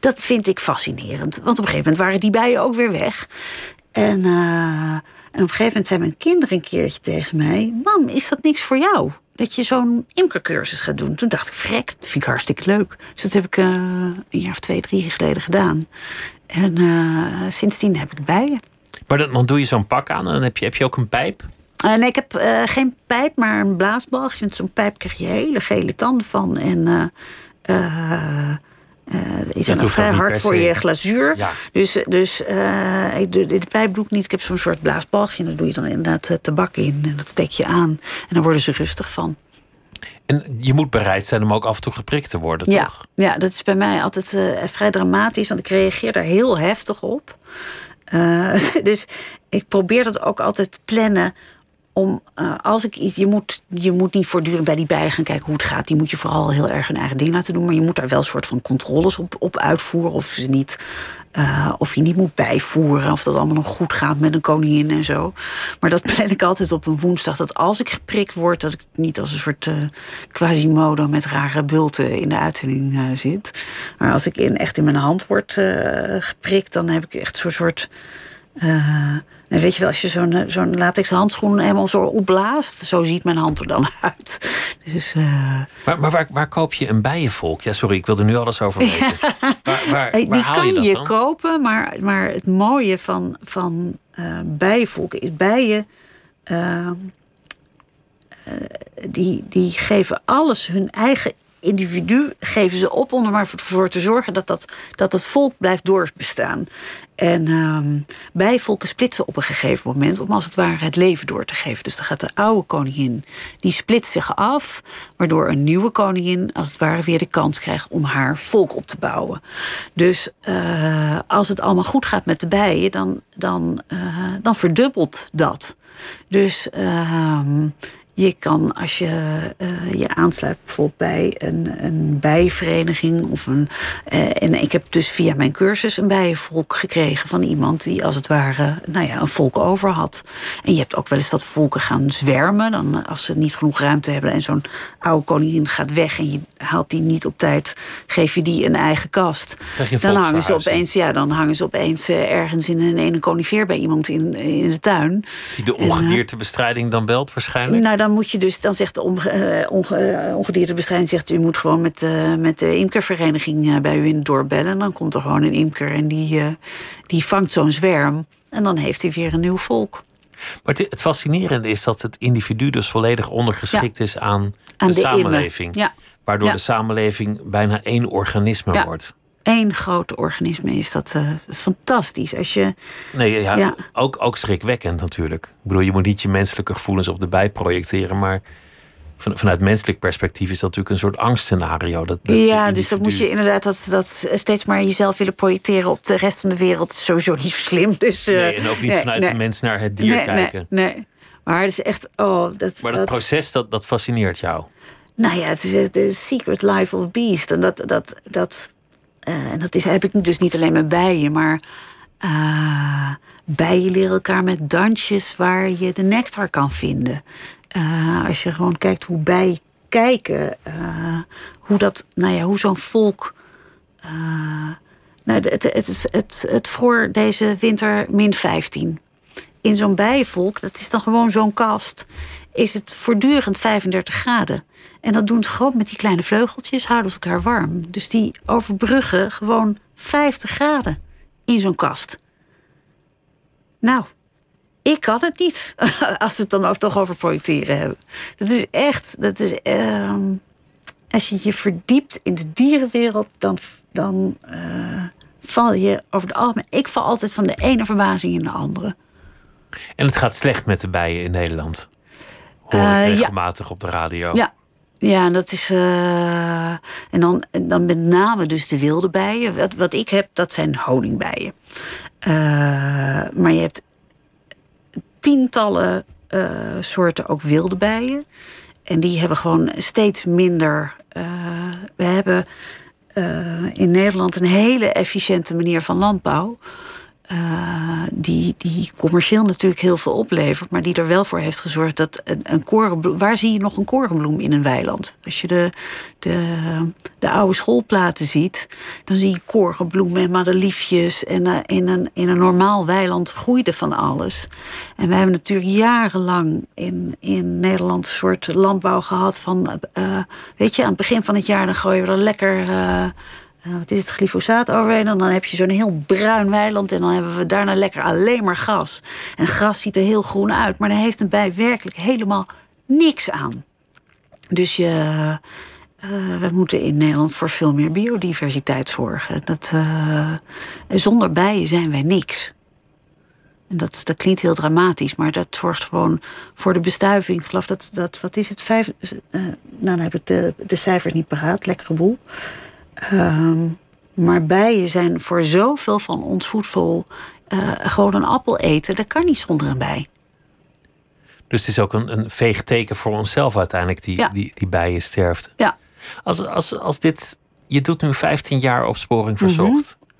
[SPEAKER 5] Dat vind ik fascinerend. Want op een gegeven moment waren die bijen ook weer weg. En, uh, en op een gegeven moment zei mijn kinderen een keertje tegen mij: Mam, is dat niks voor jou? Dat je zo'n imkercursus gaat doen. Toen dacht ik: Vrek, dat vind ik hartstikke leuk. Dus dat heb ik uh, een jaar of twee, drie geleden gedaan. En uh, sindsdien heb ik bijen.
[SPEAKER 4] Maar dan, dan doe je zo'n pak aan en dan heb je, heb je ook een pijp?
[SPEAKER 5] Uh, nee, ik heb uh, geen pijp, maar een blaasbalg. Met zo'n pijp krijg je hele gele tanden van. En uh, is het nog vrij hard voor je glazuur.
[SPEAKER 4] Ja.
[SPEAKER 5] Dus, dus ik, de, de, pijp doe ik niet. Ik heb zo'n soort blaasbalgje. En daar doe je dan inderdaad tabak in. En dat steek je aan. En dan worden ze rustig van.
[SPEAKER 4] En je moet bereid zijn om ook af en toe geprikt te worden,
[SPEAKER 5] ja,
[SPEAKER 4] toch?
[SPEAKER 5] Ja, dat is bij mij altijd vrij dramatisch. Want ik reageer daar heel heftig op. dus ik probeer dat ook altijd te plannen om uh, als ik iets, je moet, je moet niet voortdurend bij die bij gaan kijken hoe het gaat. Die moet je vooral heel erg hun eigen ding laten doen. Maar je moet daar wel een soort van controles op, op uitvoeren. Of, ze niet, uh, of je niet moet bijvoeren. Of dat allemaal nog goed gaat met een koningin en zo. Maar dat plan ik altijd op een woensdag. Dat als ik geprikt word, dat ik niet als een soort uh, quasimodo met rare bulten in de uitzending zit. Maar als ik in, echt in mijn hand word geprikt, dan heb ik echt zo'n soort. En weet je wel, als je zo'n zo'n latex handschoen helemaal zo opblaast, zo ziet mijn hand er dan uit. Dus, uh...
[SPEAKER 4] Maar, maar waar, waar, koop je een bijenvolk? Ja, sorry, ik wil er nu alles over weten. Ja. Waar, waar, waar,
[SPEAKER 5] Die
[SPEAKER 4] haal
[SPEAKER 5] kan
[SPEAKER 4] je, dat
[SPEAKER 5] je
[SPEAKER 4] dan?
[SPEAKER 5] kopen, maar, maar het mooie van, van uh, bijenvolk is bijen. Uh, die, die geven alles hun eigen individu geven ze op om er maar voor te zorgen dat, dat, dat het volk blijft doorbestaan. En um, bijvolken splitsen op een gegeven moment om als het ware het leven door te geven. Dus dan gaat de oude koningin, die splitst zich af, waardoor een nieuwe koningin als het ware weer de kans krijgt om haar volk op te bouwen. Dus uh, als het allemaal goed gaat met de bijen, dan, dan, uh, dan verdubbelt dat. Dus uh, je kan als je uh, je aansluit bijvoorbeeld bij een, een bijenvereniging of een. Uh, en ik heb dus via mijn cursus een bijenvolk gekregen van iemand die als het ware nou ja, een volk over had. En je hebt ook wel eens dat volken gaan zwermen. Dan als ze niet genoeg ruimte hebben en zo'n oude koningin gaat weg en je haalt die niet op tijd, geef je die een eigen kast. Dan hangen ze opeens, ja, dan hangen ze opeens uh, ergens in een ene conifeer bij iemand in, in de tuin.
[SPEAKER 4] Die de ongediertebestrijding dan belt waarschijnlijk?
[SPEAKER 5] Nou, dan moet je dus, dan zegt de onge, onge, ongediertebestrijding, zegt u moet gewoon met, uh, met de imkervereniging bij u in het dorp bellen. En dan komt er gewoon een imker en die, uh, die vangt zo'n zwerm. En dan heeft hij weer een nieuw volk.
[SPEAKER 4] Maar het, het fascinerende is dat het individu dus volledig ondergeschikt ja. is aan,
[SPEAKER 5] aan
[SPEAKER 4] de,
[SPEAKER 5] de
[SPEAKER 4] samenleving.
[SPEAKER 5] Ja.
[SPEAKER 4] Waardoor
[SPEAKER 5] Ja.
[SPEAKER 4] de samenleving bijna één organisme
[SPEAKER 5] Ja.
[SPEAKER 4] wordt.
[SPEAKER 5] Eén groot organisme is dat uh, fantastisch. Als je,
[SPEAKER 4] Nee, ja,
[SPEAKER 5] Ja.
[SPEAKER 4] Ook, ook schrikwekkend natuurlijk. Ik bedoel, je moet niet je menselijke gevoelens op de bij projecteren, maar van, vanuit menselijk perspectief is dat natuurlijk een soort angstscenario. Dat, dat
[SPEAKER 5] ja, dus dat moet je inderdaad dat, dat steeds maar jezelf willen projecteren op de rest van de wereld. sowieso niet slim. Dus, eh,
[SPEAKER 4] Nee, en ook niet
[SPEAKER 5] nee,
[SPEAKER 4] vanuit
[SPEAKER 5] nee.
[SPEAKER 4] de mens naar het dier kijken.
[SPEAKER 5] Nee, nee. Maar het is echt. Oh, dat,
[SPEAKER 4] Maar dat,
[SPEAKER 5] dat-
[SPEAKER 4] proces, dat, dat fascineert jou.
[SPEAKER 5] Nou ja, het is de Secret Life of Beast. En dat, dat, dat, eh, en dat is, heb ik dus niet alleen met bijen, maar eh, bijen leren elkaar met dansjes waar je de nectar kan vinden. Eh, als je gewoon kijkt hoe bijen kijken, eh, hoe, dat, nou ja, hoe zo'n volk. eh, nou, het, het, het, het voor deze winter min 15 in zo'n bijenvolk, dat is dan gewoon zo'n kast, is het voortdurend 35 graden. En dat doen ze gewoon met die kleine vleugeltjes, houden ze elkaar warm. Dus die overbruggen gewoon 50 graden in zo'n kast. Nou, ik kan het niet, als we het dan ook toch over projecteren hebben. Dat is echt, dat is, ehm, als je je verdiept in de dierenwereld, dan, dan eh, val je over het algemeen. Ik val altijd van de ene verbazing in de andere.
[SPEAKER 4] En het gaat slecht met de bijen in Nederland.
[SPEAKER 5] Eh, ja.
[SPEAKER 4] regelmatig op de radio.
[SPEAKER 5] Ja. Ja, en dat is. eh, en dan, dan met name dus de wilde bijen. Wat, wat ik heb, dat zijn honingbijen. Eh, maar je hebt tientallen soorten ook wilde bijen. En die hebben gewoon steeds minder. we hebben in Nederland een hele efficiënte manier van landbouw. Eh, die, die commercieel natuurlijk heel veel oplevert, maar die er wel voor heeft gezorgd dat een, een korenbloem. Waar zie je nog een korenbloem in een weiland? Als je de, de, de oude schoolplaten ziet, dan zie je korenbloemen en madeliefjes. En eh, in, een, in een normaal weiland groeide van alles. En we hebben natuurlijk jarenlang in, in Nederland een soort landbouw gehad van. eh, weet je, aan het begin van het jaar dan gooien we er lekker. Eh, wat is het, glyfosaat overheen. En dan heb je zo'n heel bruin weiland. En dan hebben we daarna lekker alleen maar gras. En gras ziet er heel groen uit. Maar daar heeft een bij werkelijk helemaal niks aan. Dus je, uh, we moeten in Nederland voor veel meer biodiversiteit zorgen. Dat, uh, zonder bijen zijn wij niks. En dat, dat klinkt heel dramatisch, maar dat zorgt gewoon voor de bestuiving. Ik geloof dat, dat wat is het, vijf... Uh, nou, dan heb ik de, de cijfers niet paraat, lekkere boel. Ehm, maar bijen zijn voor zoveel van ons voedsel uh, gewoon een appel eten. Dat kan niet zonder een bij.
[SPEAKER 4] Dus het is ook een, een veeg teken voor onszelf uiteindelijk, die, ja. die, die bijen sterft.
[SPEAKER 5] Ja.
[SPEAKER 4] Als, als, als dit, je doet nu 15 jaar opsporing verzocht. Mm -hmm.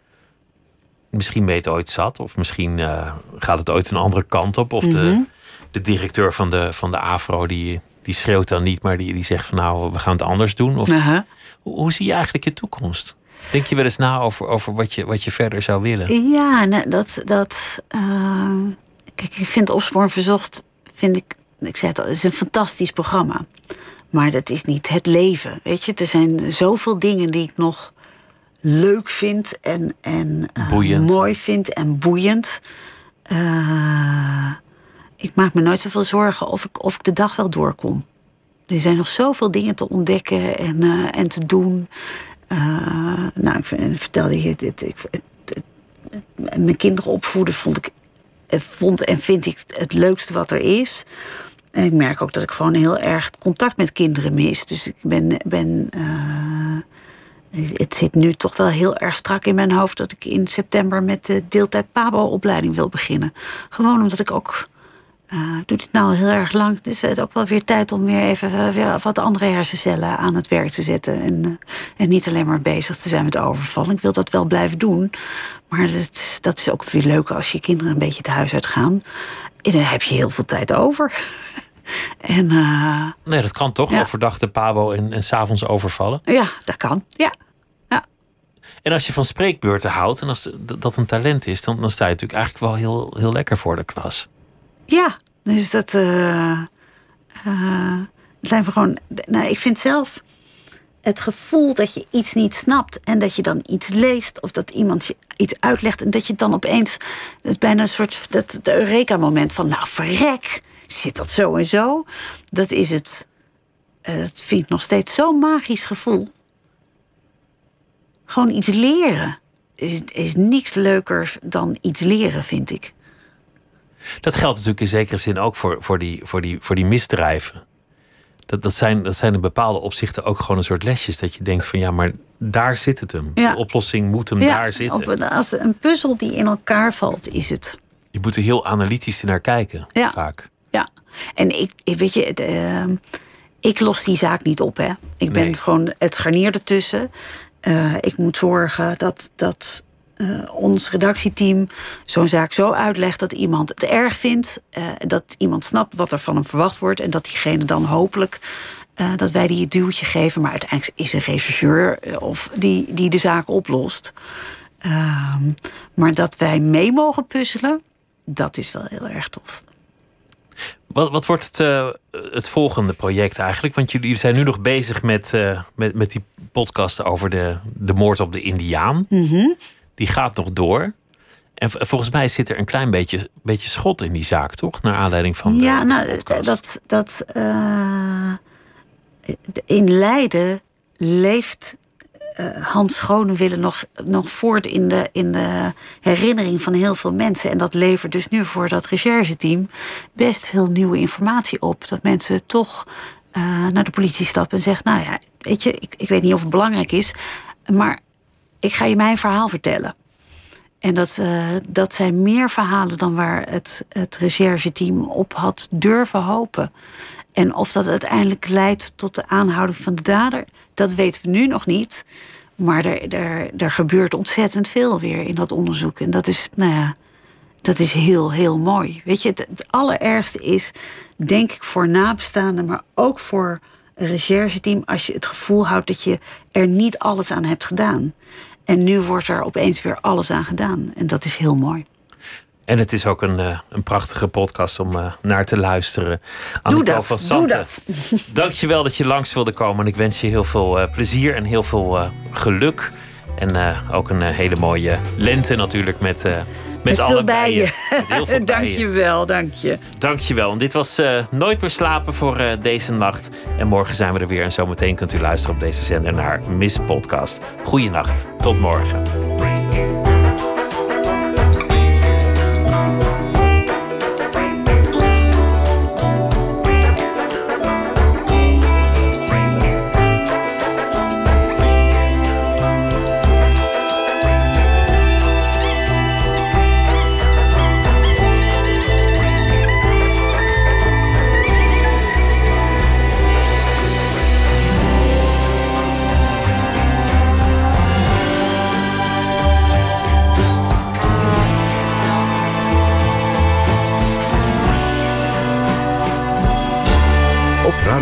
[SPEAKER 4] Misschien ben je het ooit zat, of misschien uh, gaat het ooit een andere kant op. Of mm -hmm. de, de directeur van de, van de AFRO, die, die schreeuwt dan niet, maar die, die zegt van nou, we gaan het anders doen. Of,
[SPEAKER 5] uh -huh.
[SPEAKER 4] hoe, hoe, zie je eigenlijk je toekomst? Denk je wel eens na over, over wat, je, wat je verder zou willen?
[SPEAKER 5] Ja, nou, dat. dat uh, kijk, ik vind Opsporing Verzocht, vind ik, ik zei het al, het is een fantastisch programma. Maar dat is niet het leven. Weet je, er zijn zoveel dingen die ik nog leuk vind en, en uh, mooi vind en boeiend. Uh, ik maak me nooit zoveel zorgen of ik, of ik de dag wel doorkom. Er zijn nog zoveel dingen te ontdekken en, uh, en te doen. nou, ik vertelde je, dit, mijn kinderen opvoeden vond ik, vond en vind ik het leukste wat er is. En ik merk ook dat ik gewoon heel erg contact met kinderen mis. Dus ik ben. ben het zit nu toch wel heel erg strak in mijn hoofd dat ik in september met de deeltijd PABO-opleiding wil beginnen. Gewoon omdat ik ook. Uh, doe dit nou heel erg lang. Dus het is ook wel weer tijd om weer even uh, weer wat andere hersencellen aan het werk te zetten. En, uh, en niet alleen maar bezig te zijn met overval. Ik wil dat wel blijven doen. Maar dat, dat is ook weer leuk als je kinderen een beetje het huis uitgaan. En dan heb je heel veel tijd over. en,
[SPEAKER 4] nee, dat kan toch? Ja. Overdag de pabo en, en s'avonds overvallen?
[SPEAKER 5] Ja, dat kan. Ja. ja.
[SPEAKER 4] En als je van spreekbeurten houdt en als dat een talent is, dan, dan sta je natuurlijk eigenlijk wel heel, heel lekker voor de klas.
[SPEAKER 5] Ja, dus dat. Uh, uh, zijn we gewoon. Nou, ik vind zelf het gevoel dat je iets niet snapt en dat je dan iets leest of dat iemand je iets uitlegt en dat je dan opeens. Dat is bijna een soort. Dat, de Eureka-moment van. Nou, verrek, zit dat zo en zo? Dat is het. Uh, dat vind ik nog steeds zo'n magisch gevoel. Gewoon iets leren. Is, is niks leuker dan iets leren, vind ik.
[SPEAKER 4] Dat geldt natuurlijk in zekere zin ook voor, voor, die, voor, die, voor die misdrijven. Dat, dat, zijn, dat zijn in bepaalde opzichten ook gewoon een soort lesjes. Dat je denkt van ja, maar daar zit het hem. Ja. De oplossing moet hem
[SPEAKER 5] ja,
[SPEAKER 4] daar zitten.
[SPEAKER 5] Op, als een puzzel die in elkaar valt, is het.
[SPEAKER 4] Je moet er heel analytisch naar kijken,
[SPEAKER 5] ja.
[SPEAKER 4] vaak.
[SPEAKER 5] Ja, en ik, weet je, uh, ik los die zaak niet op. Hè. Ik ben gewoon het scharnier ertussen. Uh, ik moet zorgen dat, dat uh, ons redactieteam zo'n zaak zo uitlegt dat iemand het erg vindt, uh, dat iemand snapt wat er van hem verwacht wordt en dat diegene dan hopelijk uh, dat wij die het duwtje geven, maar uiteindelijk is een rechercheur of die, die de zaak oplost. Ehm, maar dat wij mee mogen puzzelen, dat is wel heel erg tof.
[SPEAKER 4] Wat, wat wordt het, uh, het volgende project eigenlijk? Want jullie zijn nu nog bezig met, uh, met, met die podcast over de, de moord op de Indiaan.
[SPEAKER 5] Mm -hmm.
[SPEAKER 4] Die gaat nog door. En volgens mij zit er een klein beetje, beetje schot in die zaak, toch? Naar aanleiding van de,
[SPEAKER 5] ja,
[SPEAKER 4] de
[SPEAKER 5] nou,
[SPEAKER 4] podcast.
[SPEAKER 5] dat, dat uh, in Leiden leeft uh, Hans Schonewille nog, nog voort in de, in de herinnering van heel veel mensen. En dat levert dus nu voor dat rechercheteam best veel nieuwe informatie op. Dat mensen toch uh, naar de politie stappen en zeggen: Nou ja, weet je, ik, ik weet niet of het belangrijk is, maar ik ga je mijn verhaal vertellen. En dat, uh, dat zijn meer verhalen dan waar het, het rechercheteam op had durven hopen. En of dat uiteindelijk leidt tot de aanhouding van de dader, dat weten we nu nog niet. Maar er, er, er gebeurt ontzettend veel weer in dat onderzoek. En dat is, nou ja, dat is heel, heel mooi. Weet je, het, het allerergste is, denk ik, voor nabestaanden, maar ook voor een rechercheteam, als je het gevoel houdt dat je er niet alles aan hebt gedaan. En nu wordt er opeens weer alles aan gedaan. En dat is heel mooi.
[SPEAKER 4] En het is ook een, uh, een prachtige podcast om uh, naar te luisteren.
[SPEAKER 5] Doe dat,
[SPEAKER 4] van
[SPEAKER 5] doe dat.
[SPEAKER 4] Dank je wel dat je langs wilde komen. En ik wens je heel veel uh, plezier en heel veel geluk En eh, ook een hele mooie lente natuurlijk met, met,
[SPEAKER 5] met
[SPEAKER 4] alle
[SPEAKER 5] bijen.
[SPEAKER 4] Met heel veel
[SPEAKER 5] dank je wel, dank je.
[SPEAKER 4] Dank je wel. En dit was Nooit meer slapen voor deze nacht. En morgen zijn we er weer. En zometeen kunt u luisteren op deze zender naar Miss Podcast. Goeienacht. Tot morgen.